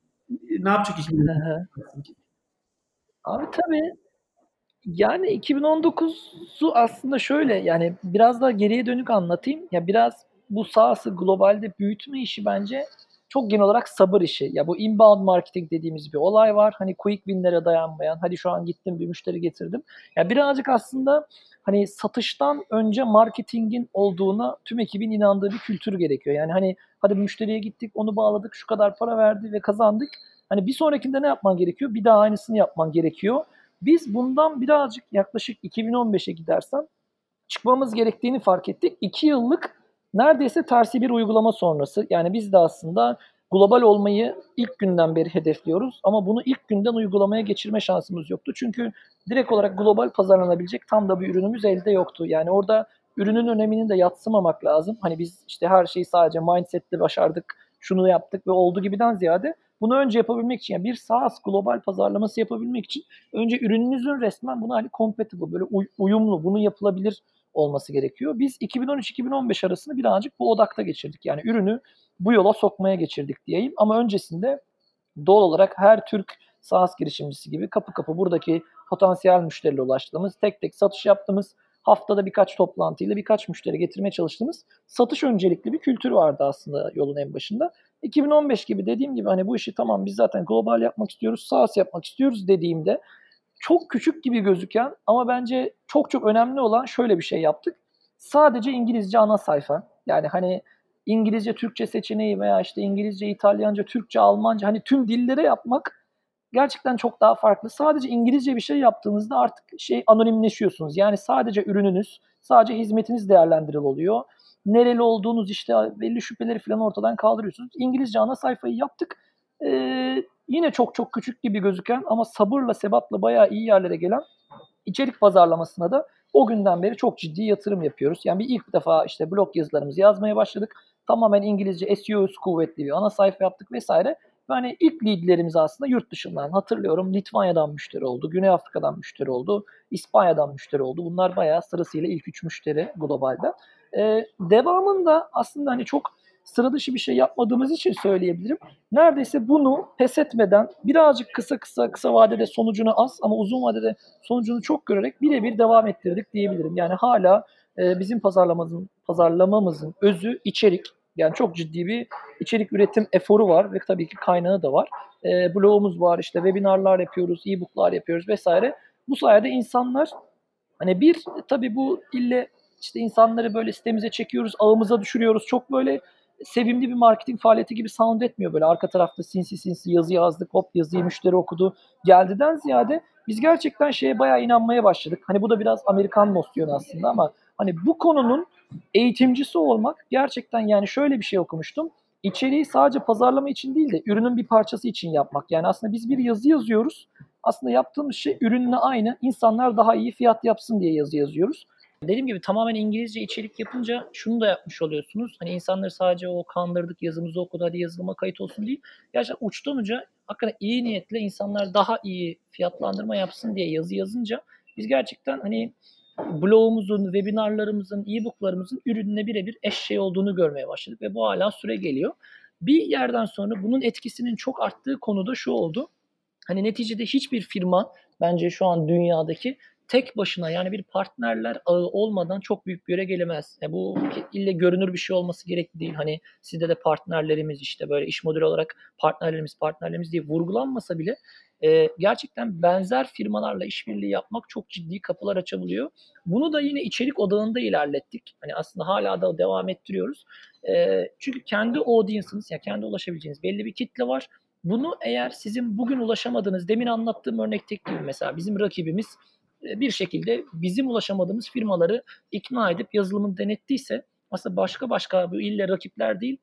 Ne yapacak 2019? Abi tabii yani 2019'u aslında şöyle yani biraz daha geriye dönük anlatayım. Ya biraz bu sahası globalde büyütme işi bence çok genel olarak sabır işi. Ya bu inbound marketing dediğimiz bir olay var. Hani quick win'lere dayanmayan. Hadi şu an gittim bir müşteri getirdim. Ya birazcık aslında hani satıştan önce marketingin olduğuna tüm ekibin inandığı bir kültür gerekiyor. Yani hani hadi müşteriye gittik, onu bağladık, şu kadar para verdi ve kazandık. Hani bir sonrakinde ne yapman gerekiyor? Bir daha aynısını yapman gerekiyor. Biz bundan birazcık yaklaşık 2015'e gidersen çıkmamız gerektiğini fark ettik. 2 yıllık neredeyse tersi bir uygulama sonrası. Yani biz de aslında global olmayı ilk günden beri hedefliyoruz ama bunu ilk günden uygulamaya geçirme şansımız yoktu. Çünkü direkt olarak global pazarlanabilecek tam da bir ürünümüz elde yoktu. Yani orada ürünün önemini de yatsımamak lazım. Hani biz işte her şeyi sadece mindsetle başardık, şunu yaptık ve oldu gibiden ziyade bunu önce yapabilmek için yani bir SaaS global pazarlaması yapabilmek için önce ürününüzün resmen buna hani compatible böyle uy- uyumlu, bunu yapılabilir olması gerekiyor. Biz 2013-2015 arasını birazcık bu odakta geçirdik. Yani ürünü bu yola sokmaya geçirdik diyeyim. Ama öncesinde doğal olarak her Türk SaaS girişimcisi gibi kapı kapı buradaki potansiyel müşteriyle ulaştığımız, tek tek satış yaptığımız, haftada birkaç toplantıyla birkaç müşteri getirmeye çalıştığımız satış öncelikli bir kültür vardı aslında yolun en başında. 2015 gibi dediğim gibi hani bu işi tamam biz zaten global yapmak istiyoruz, SaaS yapmak istiyoruz dediğimde çok küçük gibi gözüken ama bence çok çok önemli olan şöyle bir şey yaptık. Sadece İngilizce ana sayfa. Yani hani İngilizce, Türkçe seçeneği veya işte İngilizce, İtalyanca, Türkçe, Almanca hani tüm dillere yapmak gerçekten çok daha farklı. Sadece İngilizce bir şey yaptığınızda artık şey anonimleşiyorsunuz. Yani sadece ürününüz, sadece hizmetiniz değerlendiril oluyor. Nereli olduğunuz işte belli şüpheleri falan ortadan kaldırıyorsunuz. İngilizce ana sayfayı yaptık. Ee, yine çok çok küçük gibi gözüken ama sabırla sebatla bayağı iyi yerlere gelen içerik pazarlamasına da o günden beri çok ciddi yatırım yapıyoruz. Yani bir ilk defa işte blog yazılarımızı yazmaya başladık. Tamamen İngilizce SEO'su kuvvetli bir ana sayfa yaptık vesaire. Yani ilk leadlerimiz aslında yurt dışından hatırlıyorum. Litvanya'dan müşteri oldu, Güney Afrika'dan müşteri oldu, İspanya'dan müşteri oldu. Bunlar bayağı sırasıyla ilk üç müşteri globalde. Ee, devamında aslında hani çok sıra dışı bir şey yapmadığımız için söyleyebilirim. Neredeyse bunu pes etmeden birazcık kısa kısa kısa vadede sonucunu az ama uzun vadede sonucunu çok görerek birebir devam ettirdik diyebilirim. Yani hala e, bizim pazarlamamızın pazarlamamızın özü içerik. Yani çok ciddi bir içerik üretim eforu var ve tabii ki kaynağı da var. E, blogumuz var, işte webinarlar yapıyoruz, e-booklar yapıyoruz vesaire. Bu sayede insanlar hani bir tabii bu ille işte insanları böyle sitemize çekiyoruz, ağımıza düşürüyoruz. Çok böyle sevimli bir marketing faaliyeti gibi sound etmiyor böyle arka tarafta sinsi sinsi yazı yazdık hop yazıyı müşteri okudu geldiden ziyade biz gerçekten şeye bayağı inanmaya başladık. Hani bu da biraz Amerikan nosyonu aslında ama hani bu konunun eğitimcisi olmak gerçekten yani şöyle bir şey okumuştum. İçeriği sadece pazarlama için değil de ürünün bir parçası için yapmak. Yani aslında biz bir yazı yazıyoruz. Aslında yaptığımız şey ürünle aynı. İnsanlar daha iyi fiyat yapsın diye yazı yazıyoruz. Dediğim gibi tamamen İngilizce içerik yapınca şunu da yapmış oluyorsunuz. Hani insanları sadece o kandırdık yazımızı okudu hadi yazılıma kayıt olsun değil. Gerçekten uçtan uca hakikaten iyi niyetle insanlar daha iyi fiyatlandırma yapsın diye yazı yazınca biz gerçekten hani blogumuzun, webinarlarımızın, e-booklarımızın ürününe birebir eşşey olduğunu görmeye başladık ve bu hala süre geliyor. Bir yerden sonra bunun etkisinin çok arttığı konuda şu oldu. Hani neticede hiçbir firma bence şu an dünyadaki tek başına yani bir partnerler ağı olmadan çok büyük bir yere gelemez. Yani bu ille görünür bir şey olması gerekli değil. Hani sizde de partnerlerimiz işte böyle iş modeli olarak partnerlerimiz partnerlerimiz diye vurgulanmasa bile e, gerçekten benzer firmalarla işbirliği yapmak çok ciddi kapılar açabiliyor. Bunu da yine içerik odağında ilerlettik. Hani aslında hala da devam ettiriyoruz. E, çünkü kendi audience'ınız yani kendi ulaşabileceğiniz belli bir kitle var. Bunu eğer sizin bugün ulaşamadığınız, demin anlattığım örnekteki gibi mesela bizim rakibimiz bir şekilde bizim ulaşamadığımız firmaları ikna edip yazılımını denettiyse aslında başka başka bu ille rakipler değil.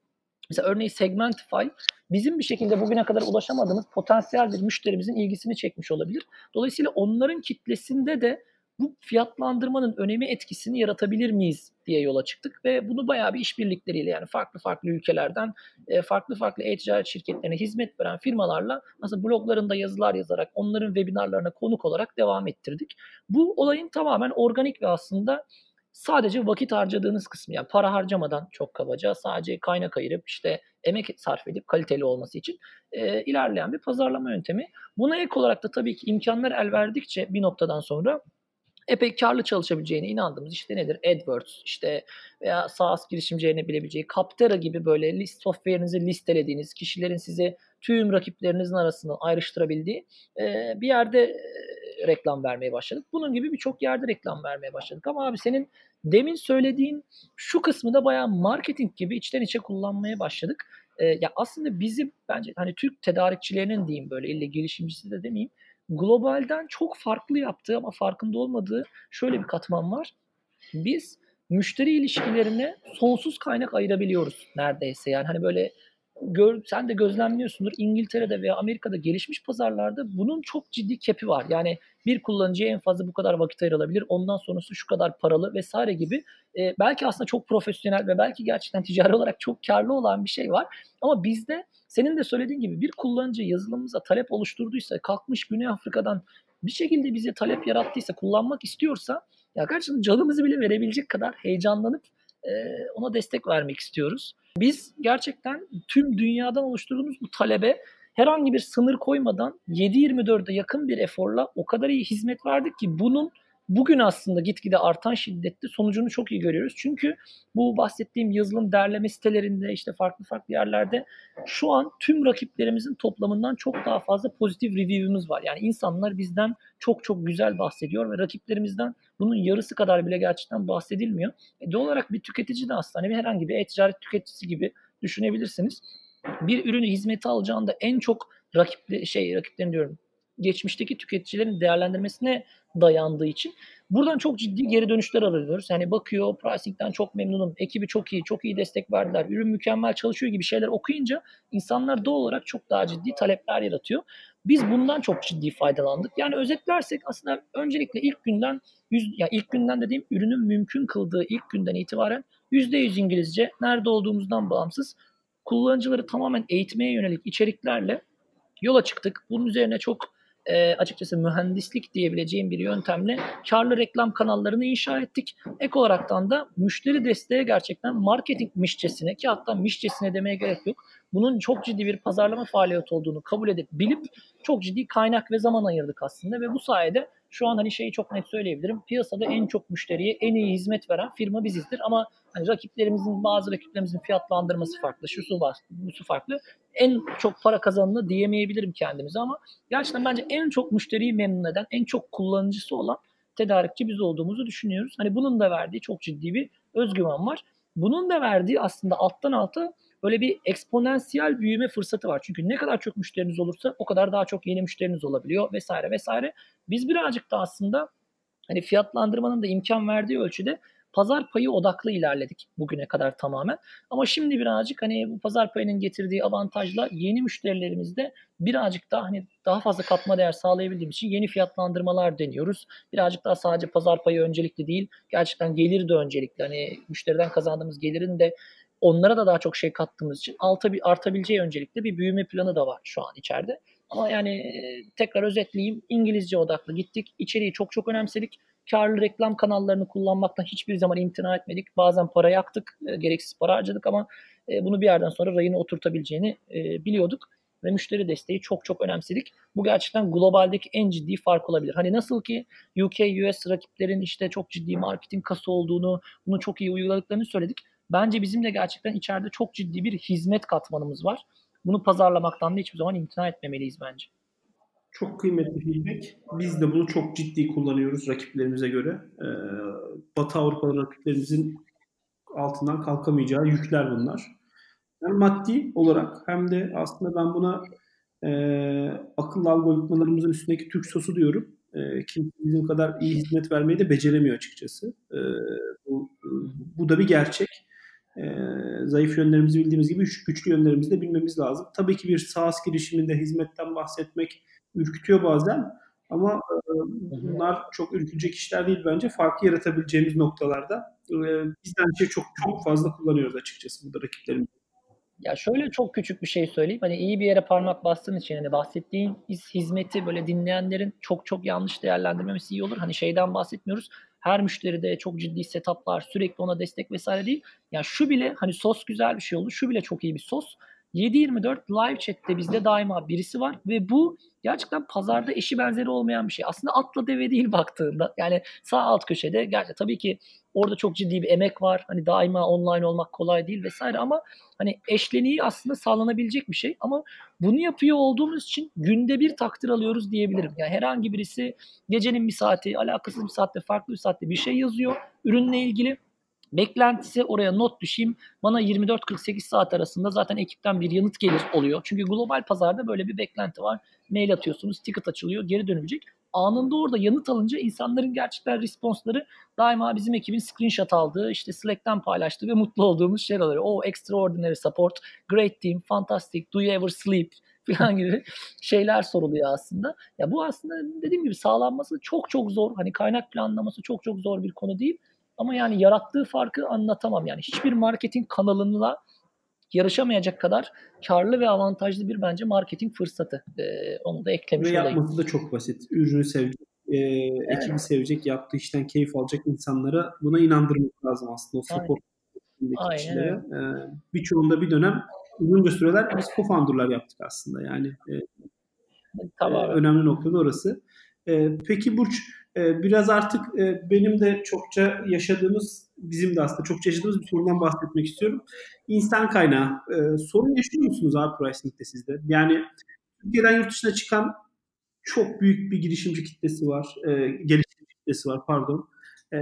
Mesela örneğin Segmentify bizim bir şekilde bugüne kadar ulaşamadığımız potansiyel bir müşterimizin ilgisini çekmiş olabilir. Dolayısıyla onların kitlesinde de bu fiyatlandırmanın önemi etkisini yaratabilir miyiz diye yola çıktık ve bunu bayağı bir işbirlikleriyle yani farklı farklı ülkelerden farklı farklı e-ticaret şirketlerine hizmet veren firmalarla nasıl bloglarında yazılar yazarak onların webinarlarına konuk olarak devam ettirdik. Bu olayın tamamen organik ve aslında sadece vakit harcadığınız kısmı yani para harcamadan çok kabaca sadece kaynak ayırıp işte emek sarf edip kaliteli olması için e, ilerleyen bir pazarlama yöntemi. Buna ek olarak da tabii ki imkanlar el verdikçe bir noktadan sonra epey karlı çalışabileceğine inandığımız işte nedir? AdWords işte veya SaaS girişimcilerine bilebileceği Captera gibi böyle list software'inizi listelediğiniz kişilerin size tüm rakiplerinizin arasını ayrıştırabildiği e, bir yerde e, reklam vermeye başladık. Bunun gibi birçok yerde reklam vermeye başladık. Ama abi senin demin söylediğin şu kısmı da bayağı marketing gibi içten içe kullanmaya başladık. E, ya aslında bizim bence hani Türk tedarikçilerinin diyeyim böyle ille girişimcisi de demeyeyim globalden çok farklı yaptığı ama farkında olmadığı şöyle bir katman var. biz müşteri ilişkilerine sonsuz kaynak ayırabiliyoruz neredeyse. Yani hani böyle gör, sen de gözlemliyorsundur İngiltere'de veya Amerika'da gelişmiş pazarlarda bunun çok ciddi kepi var. Yani bir kullanıcıya en fazla bu kadar vakit ayrılabilir. Ondan sonrası şu kadar paralı vesaire gibi. E, belki aslında çok profesyonel ve belki gerçekten ticari olarak çok karlı olan bir şey var. Ama bizde senin de söylediğin gibi bir kullanıcı yazılımımıza talep oluşturduysa, kalkmış Güney Afrika'dan bir şekilde bize talep yarattıysa, kullanmak istiyorsa ya gerçekten canımızı bile verebilecek kadar heyecanlanıp ona destek vermek istiyoruz. Biz gerçekten tüm dünyadan oluşturduğumuz bu talebe herhangi bir sınır koymadan 7-24'e yakın bir eforla o kadar iyi hizmet verdik ki bunun bugün aslında gitgide artan şiddette sonucunu çok iyi görüyoruz. Çünkü bu bahsettiğim yazılım derleme sitelerinde işte farklı farklı yerlerde şu an tüm rakiplerimizin toplamından çok daha fazla pozitif review'umuz var. Yani insanlar bizden çok çok güzel bahsediyor ve rakiplerimizden bunun yarısı kadar bile gerçekten bahsedilmiyor. E, doğal olarak bir tüketici de aslında hani herhangi bir e-ticaret tüketicisi gibi düşünebilirsiniz. Bir ürünü hizmeti alacağında en çok rakip şey rakiplerin diyorum geçmişteki tüketicilerin değerlendirmesine dayandığı için buradan çok ciddi geri dönüşler alıyoruz. Yani bakıyor pricing'den çok memnunum, ekibi çok iyi, çok iyi destek verdiler, ürün mükemmel çalışıyor gibi şeyler okuyunca insanlar doğal olarak çok daha ciddi talepler yaratıyor. Biz bundan çok ciddi faydalandık. Yani özetlersek aslında öncelikle ilk günden yüz, ya ilk günden dediğim ürünün mümkün kıldığı ilk günden itibaren %100 İngilizce nerede olduğumuzdan bağımsız kullanıcıları tamamen eğitmeye yönelik içeriklerle yola çıktık. Bunun üzerine çok e, açıkçası mühendislik diyebileceğim bir yöntemle karlı reklam kanallarını inşa ettik. Ek olaraktan da müşteri desteği gerçekten marketing mişçesine ki hatta mişçesine demeye gerek yok. Bunun çok ciddi bir pazarlama faaliyeti olduğunu kabul edip bilip çok ciddi kaynak ve zaman ayırdık aslında ve bu sayede şu an hani şeyi çok net söyleyebilirim. Piyasada en çok müşteriye en iyi hizmet veren firma bizizdir ama hani rakiplerimizin bazı rakiplerimizin fiyatlandırması farklı, şu su var, bu su farklı. En çok para kazanını diyemeyebilirim kendimize ama gerçekten bence en çok müşteriyi memnun eden, en çok kullanıcısı olan tedarikçi biz olduğumuzu düşünüyoruz. Hani bunun da verdiği çok ciddi bir özgüven var. Bunun da verdiği aslında alttan alta böyle bir eksponansiyel büyüme fırsatı var. Çünkü ne kadar çok müşteriniz olursa o kadar daha çok yeni müşteriniz olabiliyor vesaire vesaire. Biz birazcık da aslında hani fiyatlandırmanın da imkan verdiği ölçüde pazar payı odaklı ilerledik bugüne kadar tamamen. Ama şimdi birazcık hani bu pazar payının getirdiği avantajla yeni müşterilerimizde birazcık daha hani daha fazla katma değer sağlayabildiğimiz için yeni fiyatlandırmalar deniyoruz. Birazcık daha sadece pazar payı öncelikli değil, gerçekten gelir de öncelikli. Hani müşteriden kazandığımız gelirin de onlara da daha çok şey kattığımız için alta artabileceği öncelikle bir büyüme planı da var şu an içeride. Ama yani tekrar özetleyeyim İngilizce odaklı gittik. İçeriği çok çok önemsedik. Karlı reklam kanallarını kullanmaktan hiçbir zaman imtina etmedik. Bazen para yaktık, gereksiz para harcadık ama bunu bir yerden sonra rayını oturtabileceğini biliyorduk ve müşteri desteği çok çok önemsedik. Bu gerçekten globaldeki en ciddi fark olabilir. Hani nasıl ki UK, US rakiplerin işte çok ciddi marketing kası olduğunu, bunu çok iyi uyguladıklarını söyledik. Bence bizim de gerçekten içeride çok ciddi bir hizmet katmanımız var. Bunu pazarlamaktan da hiçbir zaman imtina etmemeliyiz bence. Çok kıymetli feedback. Biz de bunu çok ciddi kullanıyoruz rakiplerimize göre. Ee, Batı Avrupalı rakiplerimizin altından kalkamayacağı yükler bunlar. Hem maddi olarak hem de aslında ben buna e, akıllı algoritmalarımızın üstündeki Türk sosu diyorum. E, kimse bizim kadar iyi hizmet vermeyi de beceremiyor açıkçası. E, bu, bu da bir gerçek e, zayıf yönlerimizi bildiğimiz gibi güçlü yönlerimizi de bilmemiz lazım. Tabii ki bir SaaS girişiminde hizmetten bahsetmek ürkütüyor bazen ama e, bunlar çok ürkütecek işler değil bence. Farkı yaratabileceğimiz noktalarda e, bizden şey çok çok fazla kullanıyoruz açıkçası burada rakiplerimiz. Ya şöyle çok küçük bir şey söyleyeyim. Hani iyi bir yere parmak bastığın için hani bahsettiğin hizmeti böyle dinleyenlerin çok çok yanlış değerlendirmemesi iyi olur. Hani şeyden bahsetmiyoruz her müşteride çok ciddi setuplar, sürekli ona destek vesaire değil. Yani şu bile hani sos güzel bir şey oldu. Şu bile çok iyi bir sos. 7-24 live chat'te bizde daima birisi var ve bu gerçekten pazarda eşi benzeri olmayan bir şey. Aslında atla deve değil baktığında. Yani sağ alt köşede gerçekten tabii ki orada çok ciddi bir emek var. Hani daima online olmak kolay değil vesaire ama hani eşleniği aslında sağlanabilecek bir şey. Ama bunu yapıyor olduğumuz için günde bir takdir alıyoruz diyebilirim. Yani herhangi birisi gecenin bir saati, alakasız bir saatte, farklı bir saatte bir şey yazıyor. Ürünle ilgili Beklentisi oraya not düşeyim. Bana 24-48 saat arasında zaten ekipten bir yanıt gelir oluyor. Çünkü global pazarda böyle bir beklenti var. Mail atıyorsunuz, ticket açılıyor, geri dönülecek. anında orada yanıt alınca insanların gerçekten responsları daima bizim ekibin screenshot aldığı, işte Slack'ten paylaştığı ve mutlu olduğumuz şeyler oluyor. Oh, extraordinary support, great team, fantastic, do you ever sleep falan gibi şeyler soruluyor aslında. Ya bu aslında dediğim gibi sağlanması çok çok zor. Hani kaynak planlaması çok çok zor bir konu değil. Ama yani yarattığı farkı anlatamam. Yani hiçbir marketing kanalıyla yarışamayacak kadar karlı ve avantajlı bir bence marketing fırsatı. Ee, onu da eklemiş ve olayım. yapması da çok basit. Ürünü sevecek, e, Evet. ekibi sevecek, yaptığı işten keyif alacak insanlara buna inandırmak lazım aslında o support Aynen kişilere. E, birçoğunda bir dönem uzunca süreler biz co-founder'lar yaptık aslında. Yani e, Tabii e, önemli noktada orası. E, peki Burç, e, biraz artık e, benim de çokça yaşadığımız, bizim de aslında çokça yaşadığımız bir sorundan bahsetmek istiyorum. İnsan kaynağı. E, sorun yaşıyor musunuz abi pricing'de sizde? Yani Türkiye'den yurt dışına çıkan çok büyük bir girişimci kitlesi var. E, geliştirici kitlesi var pardon. E,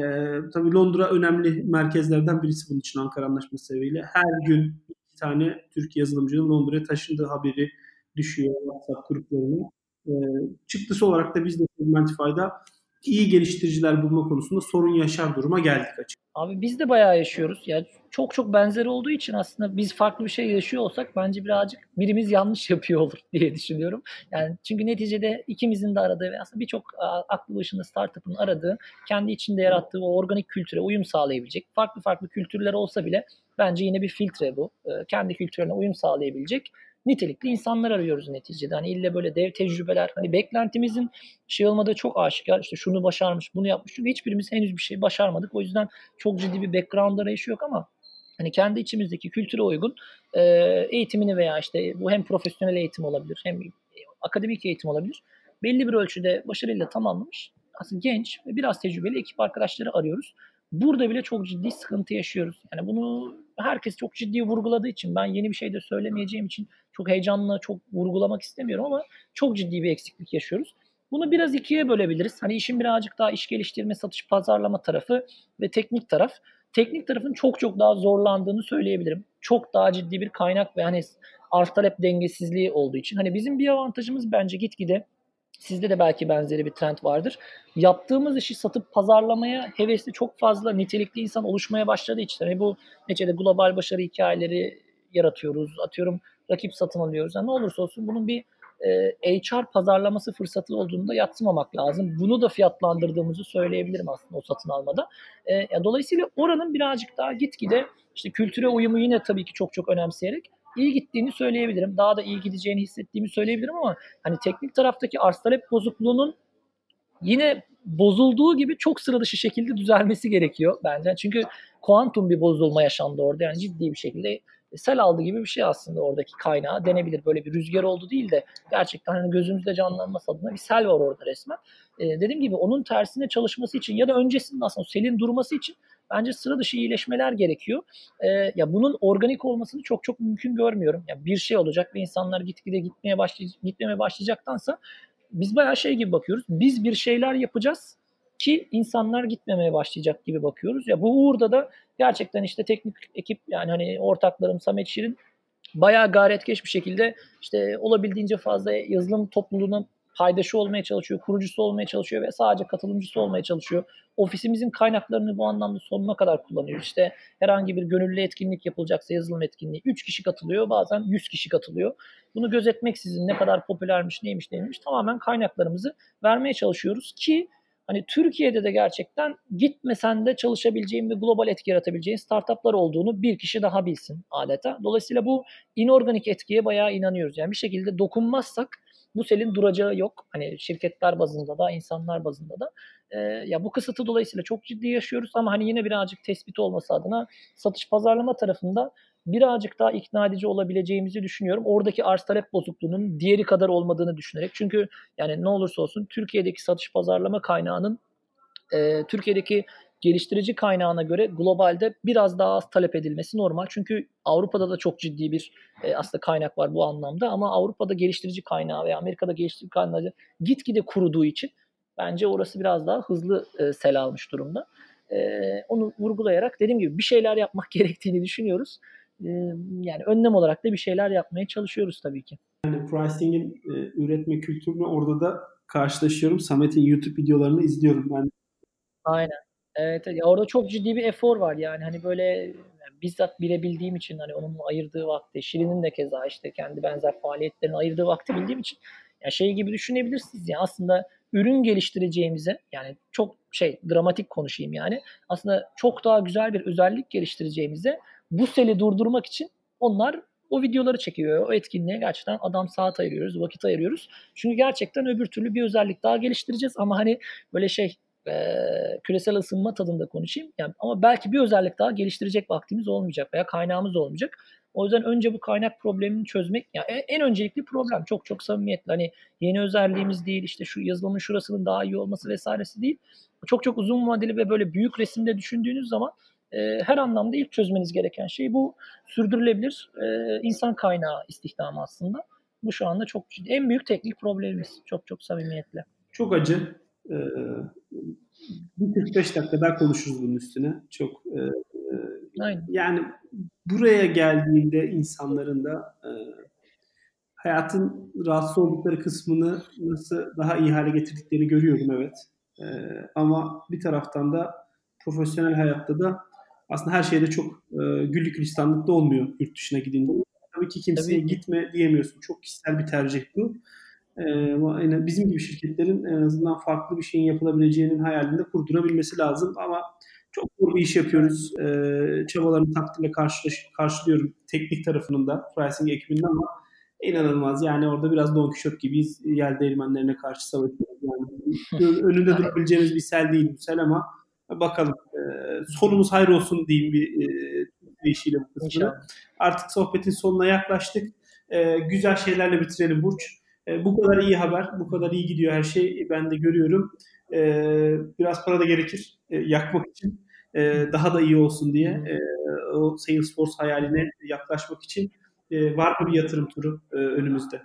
tabii Londra önemli merkezlerden birisi bunun için Ankara Anlaşması sebebiyle. Her gün iki tane Türk yazılımcının Londra'ya taşındığı haberi düşüyor WhatsApp gruplarına. E, çıktısı olarak da biz de Segmentify'da iyi geliştiriciler bulma konusunda sorun yaşar duruma geldik açık. Abi biz de bayağı yaşıyoruz. Yani çok çok benzeri olduğu için aslında biz farklı bir şey yaşıyor olsak bence birazcık birimiz yanlış yapıyor olur diye düşünüyorum. Yani çünkü neticede ikimizin de aradığı ve aslında birçok aklı başında startup'ın aradığı, kendi içinde yarattığı o organik kültüre uyum sağlayabilecek, farklı farklı kültürler olsa bile bence yine bir filtre bu. Kendi kültürüne uyum sağlayabilecek nitelikli insanlar arıyoruz neticede. Hani ille böyle dev tecrübeler, hani beklentimizin şey olmadığı çok aşikar. İşte şunu başarmış, bunu yapmış. Çünkü hiçbirimiz henüz bir şey başarmadık. O yüzden çok ciddi bir background arayışı yok ama hani kendi içimizdeki kültüre uygun e, eğitimini veya işte bu hem profesyonel eğitim olabilir hem akademik eğitim olabilir. Belli bir ölçüde başarıyla tamamlamış aslında genç ve biraz tecrübeli ekip arkadaşları arıyoruz. Burada bile çok ciddi sıkıntı yaşıyoruz. Yani bunu herkes çok ciddi vurguladığı için ben yeni bir şey de söylemeyeceğim için çok heyecanla çok vurgulamak istemiyorum ama çok ciddi bir eksiklik yaşıyoruz. Bunu biraz ikiye bölebiliriz. Hani işin birazcık daha iş geliştirme, satış, pazarlama tarafı ve teknik taraf. Teknik tarafın çok çok daha zorlandığını söyleyebilirim. Çok daha ciddi bir kaynak ve hani arz talep dengesizliği olduğu için. Hani bizim bir avantajımız bence gitgide Sizde de belki benzeri bir trend vardır. Yaptığımız işi satıp pazarlamaya hevesli çok fazla nitelikli insan oluşmaya başladığı için hani bu neticede global başarı hikayeleri yaratıyoruz. Atıyorum rakip satın alıyoruz. Yani ne olursa olsun bunun bir e, HR pazarlaması fırsatı olduğunu da yatsımamak lazım. Bunu da fiyatlandırdığımızı söyleyebilirim aslında o satın almada. E, yani dolayısıyla oranın birazcık daha gitgide işte kültüre uyumu yine tabii ki çok çok önemseyerek iyi gittiğini söyleyebilirim. Daha da iyi gideceğini hissettiğimi söyleyebilirim ama hani teknik taraftaki arz talep bozukluğunun yine bozulduğu gibi çok sıra dışı şekilde düzelmesi gerekiyor bence. Çünkü kuantum bir bozulma yaşandı orada. Yani ciddi bir şekilde sel aldı gibi bir şey aslında oradaki kaynağı denebilir. Böyle bir rüzgar oldu değil de gerçekten hani gözümüzde canlanması adına bir sel var orada resmen. Ee, dediğim gibi onun tersine çalışması için ya da öncesinde aslında selin durması için bence sıra dışı iyileşmeler gerekiyor. Ee, ya bunun organik olmasını çok çok mümkün görmüyorum. Ya bir şey olacak ve insanlar gitgide gitmeye başlayacak, gitmemeye başlayacaktansa biz bayağı şey gibi bakıyoruz. Biz bir şeyler yapacağız ki insanlar gitmemeye başlayacak gibi bakıyoruz. Ya bu uğurda da gerçekten işte teknik ekip yani hani ortaklarım Samet Şirin bayağı gayretkeş bir şekilde işte olabildiğince fazla yazılım topluluğuna paydaşı olmaya çalışıyor, kurucusu olmaya çalışıyor ve sadece katılımcısı olmaya çalışıyor. Ofisimizin kaynaklarını bu anlamda sonuna kadar kullanıyor. İşte herhangi bir gönüllü etkinlik yapılacaksa yazılım etkinliği 3 kişi katılıyor, bazen 100 kişi katılıyor. Bunu gözetmeksizin ne kadar popülermiş, neymiş, neymiş tamamen kaynaklarımızı vermeye çalışıyoruz ki hani Türkiye'de de gerçekten gitmesen de çalışabileceğin ve global etki yaratabileceğin startuplar olduğunu bir kişi daha bilsin adeta. Dolayısıyla bu inorganik etkiye bayağı inanıyoruz. Yani bir şekilde dokunmazsak bu selin duracağı yok. Hani şirketler bazında da, insanlar bazında da. E, ya bu kısıtı dolayısıyla çok ciddi yaşıyoruz ama hani yine birazcık tespit olması adına satış pazarlama tarafında birazcık daha ikna edici olabileceğimizi düşünüyorum. Oradaki arz talep bozukluğunun diğeri kadar olmadığını düşünerek. Çünkü yani ne olursa olsun Türkiye'deki satış pazarlama kaynağının e, Türkiye'deki geliştirici kaynağına göre globalde biraz daha az talep edilmesi normal. Çünkü Avrupa'da da çok ciddi bir e, aslında kaynak var bu anlamda ama Avrupa'da geliştirici kaynağı veya Amerika'da geliştirici kaynağı gitgide kuruduğu için bence orası biraz daha hızlı e, sel almış durumda. E, onu vurgulayarak dediğim gibi bir şeyler yapmak gerektiğini düşünüyoruz. E, yani önlem olarak da bir şeyler yapmaya çalışıyoruz tabii ki. Yani pricing'in e, üretme kültürünü orada da karşılaşıyorum. Samet'in YouTube videolarını izliyorum ben. Aynen. Evet, ya orada çok ciddi bir efor var yani hani böyle bizzat bilebildiğim için hani onun ayırdığı vakti, Şirin'in de keza işte kendi benzer faaliyetlerine ayırdığı vakti bildiğim için ya şey gibi düşünebilirsiniz ya aslında ürün geliştireceğimize yani çok şey dramatik konuşayım yani aslında çok daha güzel bir özellik geliştireceğimize bu seli durdurmak için onlar o videoları çekiyor. O etkinliğe gerçekten adam saat ayırıyoruz, vakit ayırıyoruz. Çünkü gerçekten öbür türlü bir özellik daha geliştireceğiz ama hani böyle şey e, küresel ısınma tadında konuşayım. Yani ama belki bir özellik daha geliştirecek vaktimiz olmayacak veya kaynağımız olmayacak. O yüzden önce bu kaynak problemini çözmek yani en, en öncelikli problem çok çok samimiyetle hani yeni özelliğimiz değil işte şu yazılımın şurasının daha iyi olması vesairesi değil. Çok çok uzun vadeli ve böyle büyük resimde düşündüğünüz zaman e, her anlamda ilk çözmeniz gereken şey bu sürdürülebilir e, insan kaynağı istihdamı aslında. Bu şu anda çok ciddi. En büyük teknik problemimiz. Çok çok samimiyetle. Çok acı. Ee, bir 45 dakika daha konuşuruz bunun üstüne. Çok e, Aynen. yani buraya geldiğinde insanların da e, hayatın rahatsız oldukları kısmını nasıl daha iyi hale getirdiklerini görüyorum evet. E, ama bir taraftan da profesyonel hayatta da aslında her şeyde çok e, güllük gülistanlıkta olmuyor yurt dışına gidince. Tabii ki kimseye Tabii. gitme diyemiyorsun. Çok kişisel bir tercih bu. Ee, bizim gibi şirketlerin en azından farklı bir şeyin yapılabileceğinin hayalinde kurdurabilmesi lazım ama çok zor bir iş yapıyoruz. Ee, çabalarını takdirle karşılıyorum teknik tarafının da, pricing ekibinin ama inanılmaz. Yani orada biraz Don Quixote gibiyiz. Yel değirmenlerine karşı savaşıyoruz. Yani önünde durabileceğimiz bir sel değil bu sel ama bakalım. E, sonumuz hayır olsun diyeyim bir, e, işiyle bu kısmını. Artık sohbetin sonuna yaklaştık. E, güzel şeylerle bitirelim Burç. E, bu kadar iyi haber, bu kadar iyi gidiyor her şey. Ben de görüyorum. E, biraz para da gerekir e, yakmak için. E, daha da iyi olsun diye. E, o Salesforce hayaline yaklaşmak için e, var mı bir yatırım turu e, önümüzde?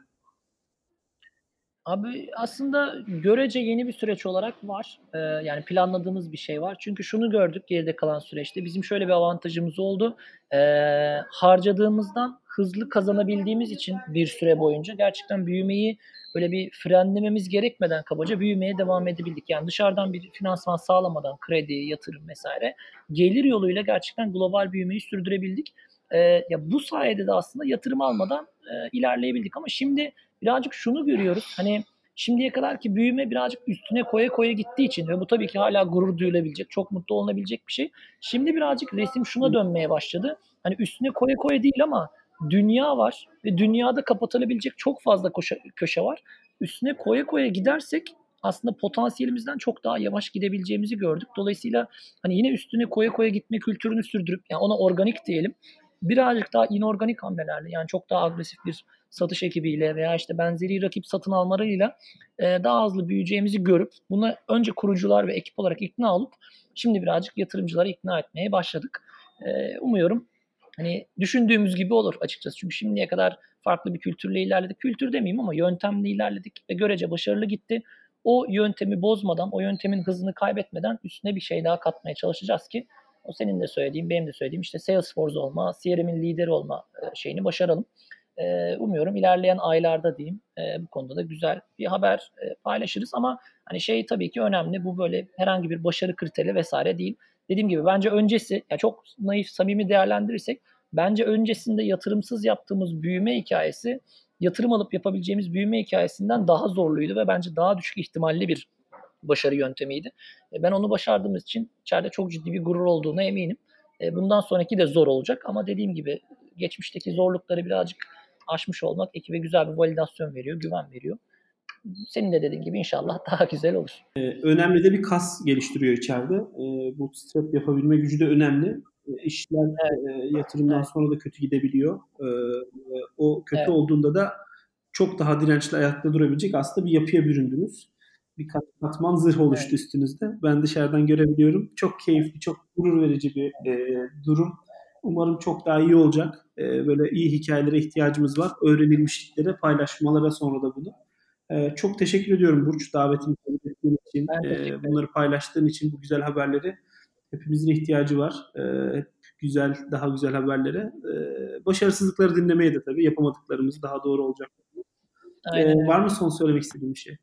Abi aslında görece yeni bir süreç olarak var. Ee, yani planladığımız bir şey var. Çünkü şunu gördük geride kalan süreçte. Bizim şöyle bir avantajımız oldu. Ee, harcadığımızdan hızlı kazanabildiğimiz için bir süre boyunca gerçekten büyümeyi böyle bir frenlememiz gerekmeden kabaca büyümeye devam edebildik. Yani dışarıdan bir finansman sağlamadan kredi, yatırım vesaire gelir yoluyla gerçekten global büyümeyi sürdürebildik. Ee, ya bu sayede de aslında yatırım almadan e, ilerleyebildik ama şimdi birazcık şunu görüyoruz. Hani şimdiye kadar ki büyüme birazcık üstüne koya koya gittiği için ve bu tabii ki hala gurur duyulabilecek, çok mutlu olunabilecek bir şey. Şimdi birazcık resim şuna dönmeye başladı. Hani üstüne koya koya değil ama dünya var ve dünyada kapatılabilecek çok fazla köşe, köşe var. Üstüne koya koya gidersek aslında potansiyelimizden çok daha yavaş gidebileceğimizi gördük. Dolayısıyla hani yine üstüne koya koya gitme kültürünü sürdürüp yani ona organik diyelim. Birazcık daha inorganik hamlelerle yani çok daha agresif bir satış ekibiyle veya işte benzeri rakip satın almalarıyla e, daha hızlı büyüyeceğimizi görüp buna önce kurucular ve ekip olarak ikna olup şimdi birazcık yatırımcıları ikna etmeye başladık. E, umuyorum hani düşündüğümüz gibi olur açıkçası. Çünkü şimdiye kadar farklı bir kültürle ilerledik. Kültür demeyeyim ama yöntemle ilerledik ve görece başarılı gitti. O yöntemi bozmadan, o yöntemin hızını kaybetmeden üstüne bir şey daha katmaya çalışacağız ki o senin de söylediğin, benim de söylediğim işte Salesforce olma, CRM'in lideri olma e, şeyini başaralım. E, umuyorum ilerleyen aylarda diyeyim e, bu konuda da güzel bir haber paylaşırız ama hani şey tabii ki önemli. Bu böyle herhangi bir başarı kriteri vesaire değil. Dediğim gibi bence öncesi yani çok naif samimi değerlendirirsek bence öncesinde yatırımsız yaptığımız büyüme hikayesi yatırım alıp yapabileceğimiz büyüme hikayesinden daha zorluydu ve bence daha düşük ihtimalli bir başarı yöntemiydi. Ben onu başardığımız için içeride çok ciddi bir gurur olduğuna eminim. Bundan sonraki de zor olacak ama dediğim gibi geçmişteki zorlukları birazcık aşmış olmak ekibe güzel bir validasyon veriyor, güven veriyor. Senin de dediğin gibi inşallah daha güzel olur. Ee, önemli de bir kas geliştiriyor içeride. Ee, bootstrap yapabilme gücü de önemli. Ee, işler evet. e, yatırımdan evet. sonra da kötü gidebiliyor. Ee, o kötü evet. olduğunda da çok daha dirençli ayakta durabilecek aslında bir yapıya büründünüz. Bir kat, katman zırh oluştu evet. üstünüzde. Ben dışarıdan görebiliyorum. Çok keyifli, çok gurur verici bir e, durum. Umarım çok daha iyi olacak. E, böyle iyi hikayelere ihtiyacımız var. Öğrenilmişliklere, paylaşmalara sonra da bunu. E, çok teşekkür ediyorum Burç davetimi kabul ettiğin için. E, bunları paylaştığın için bu güzel haberleri. Hepimizin ihtiyacı var. E, güzel, daha güzel haberlere. E, başarısızlıkları dinlemeye de tabii yapamadıklarımız daha doğru olacak. E, var mı son söylemek istediğin bir şey?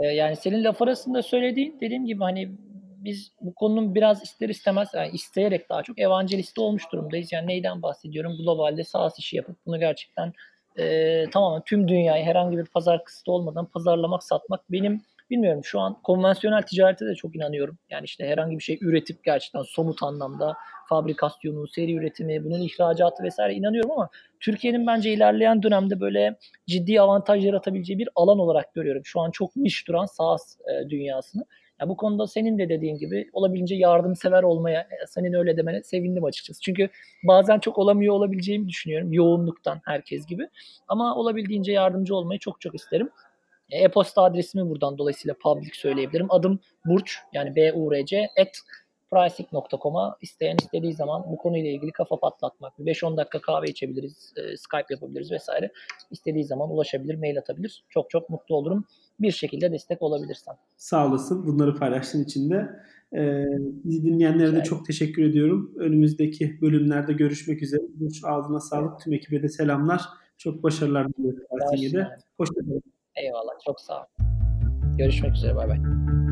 Yani senin laf arasında söylediğin, dediğim gibi, hani, biz bu konunun biraz ister istemez, yani isteyerek daha çok evanjelisti olmuş durumdayız. Yani neyden bahsediyorum? Globalde SaaS işi yapıp bunu gerçekten, eee, tamamen tüm dünyayı herhangi bir pazar kısıtı olmadan pazarlamak, satmak benim bilmiyorum şu an konvansiyonel ticarete de çok inanıyorum. Yani, işte, herhangi bir şey üretip gerçekten somut anlamda fabrikasyonu, seri üretimi, bunun ihracatı vs. inanıyorum ama Türkiye'nin bence ilerleyen dönemde böyle ciddi avantaj yaratabileceği bir alan olarak görüyorum. Şu an çok niş duran SaaS, eee, dünyasını. Ya, bu konuda senin de dediğin gibi olabildiğince yardımsever olmaya, eee, senin öyle demene sevindim açıkçası. Çünkü bazen çok olamıyor olabileceğimi düşünüyorum yoğunluktan herkes gibi ama olabildiğince yardımcı olmayı çok çok isterim. E-posta adresimi buradan dolayısıyla public söyleyebilirim. Adım Burç, yani B-U-R-C @pricing.com'a isteyen istediği zaman bu konuyla ilgili kafa patlatmak, bir 5-10 dakika kahve içebiliriz, eee, Skype yapabiliriz vs. İstediği zaman ulaşabilir, mail atabilir. Çok çok mutlu olurum bir şekilde destek olabilirsem. Sağ olasın bunları paylaştığın için de. Eee, bizi dinleyenlere de çok teşekkür ediyorum. Önümüzdeki bölümlerde görüşmek üzere. Burç ağzına sağlık. Tüm ekibe de selamlar. Çok başarılar diliyorum Başla Pricing'e de. abi. Hoşça kalın. Eyvallah, çok sağ ol. Görüşmek üzere, baybay.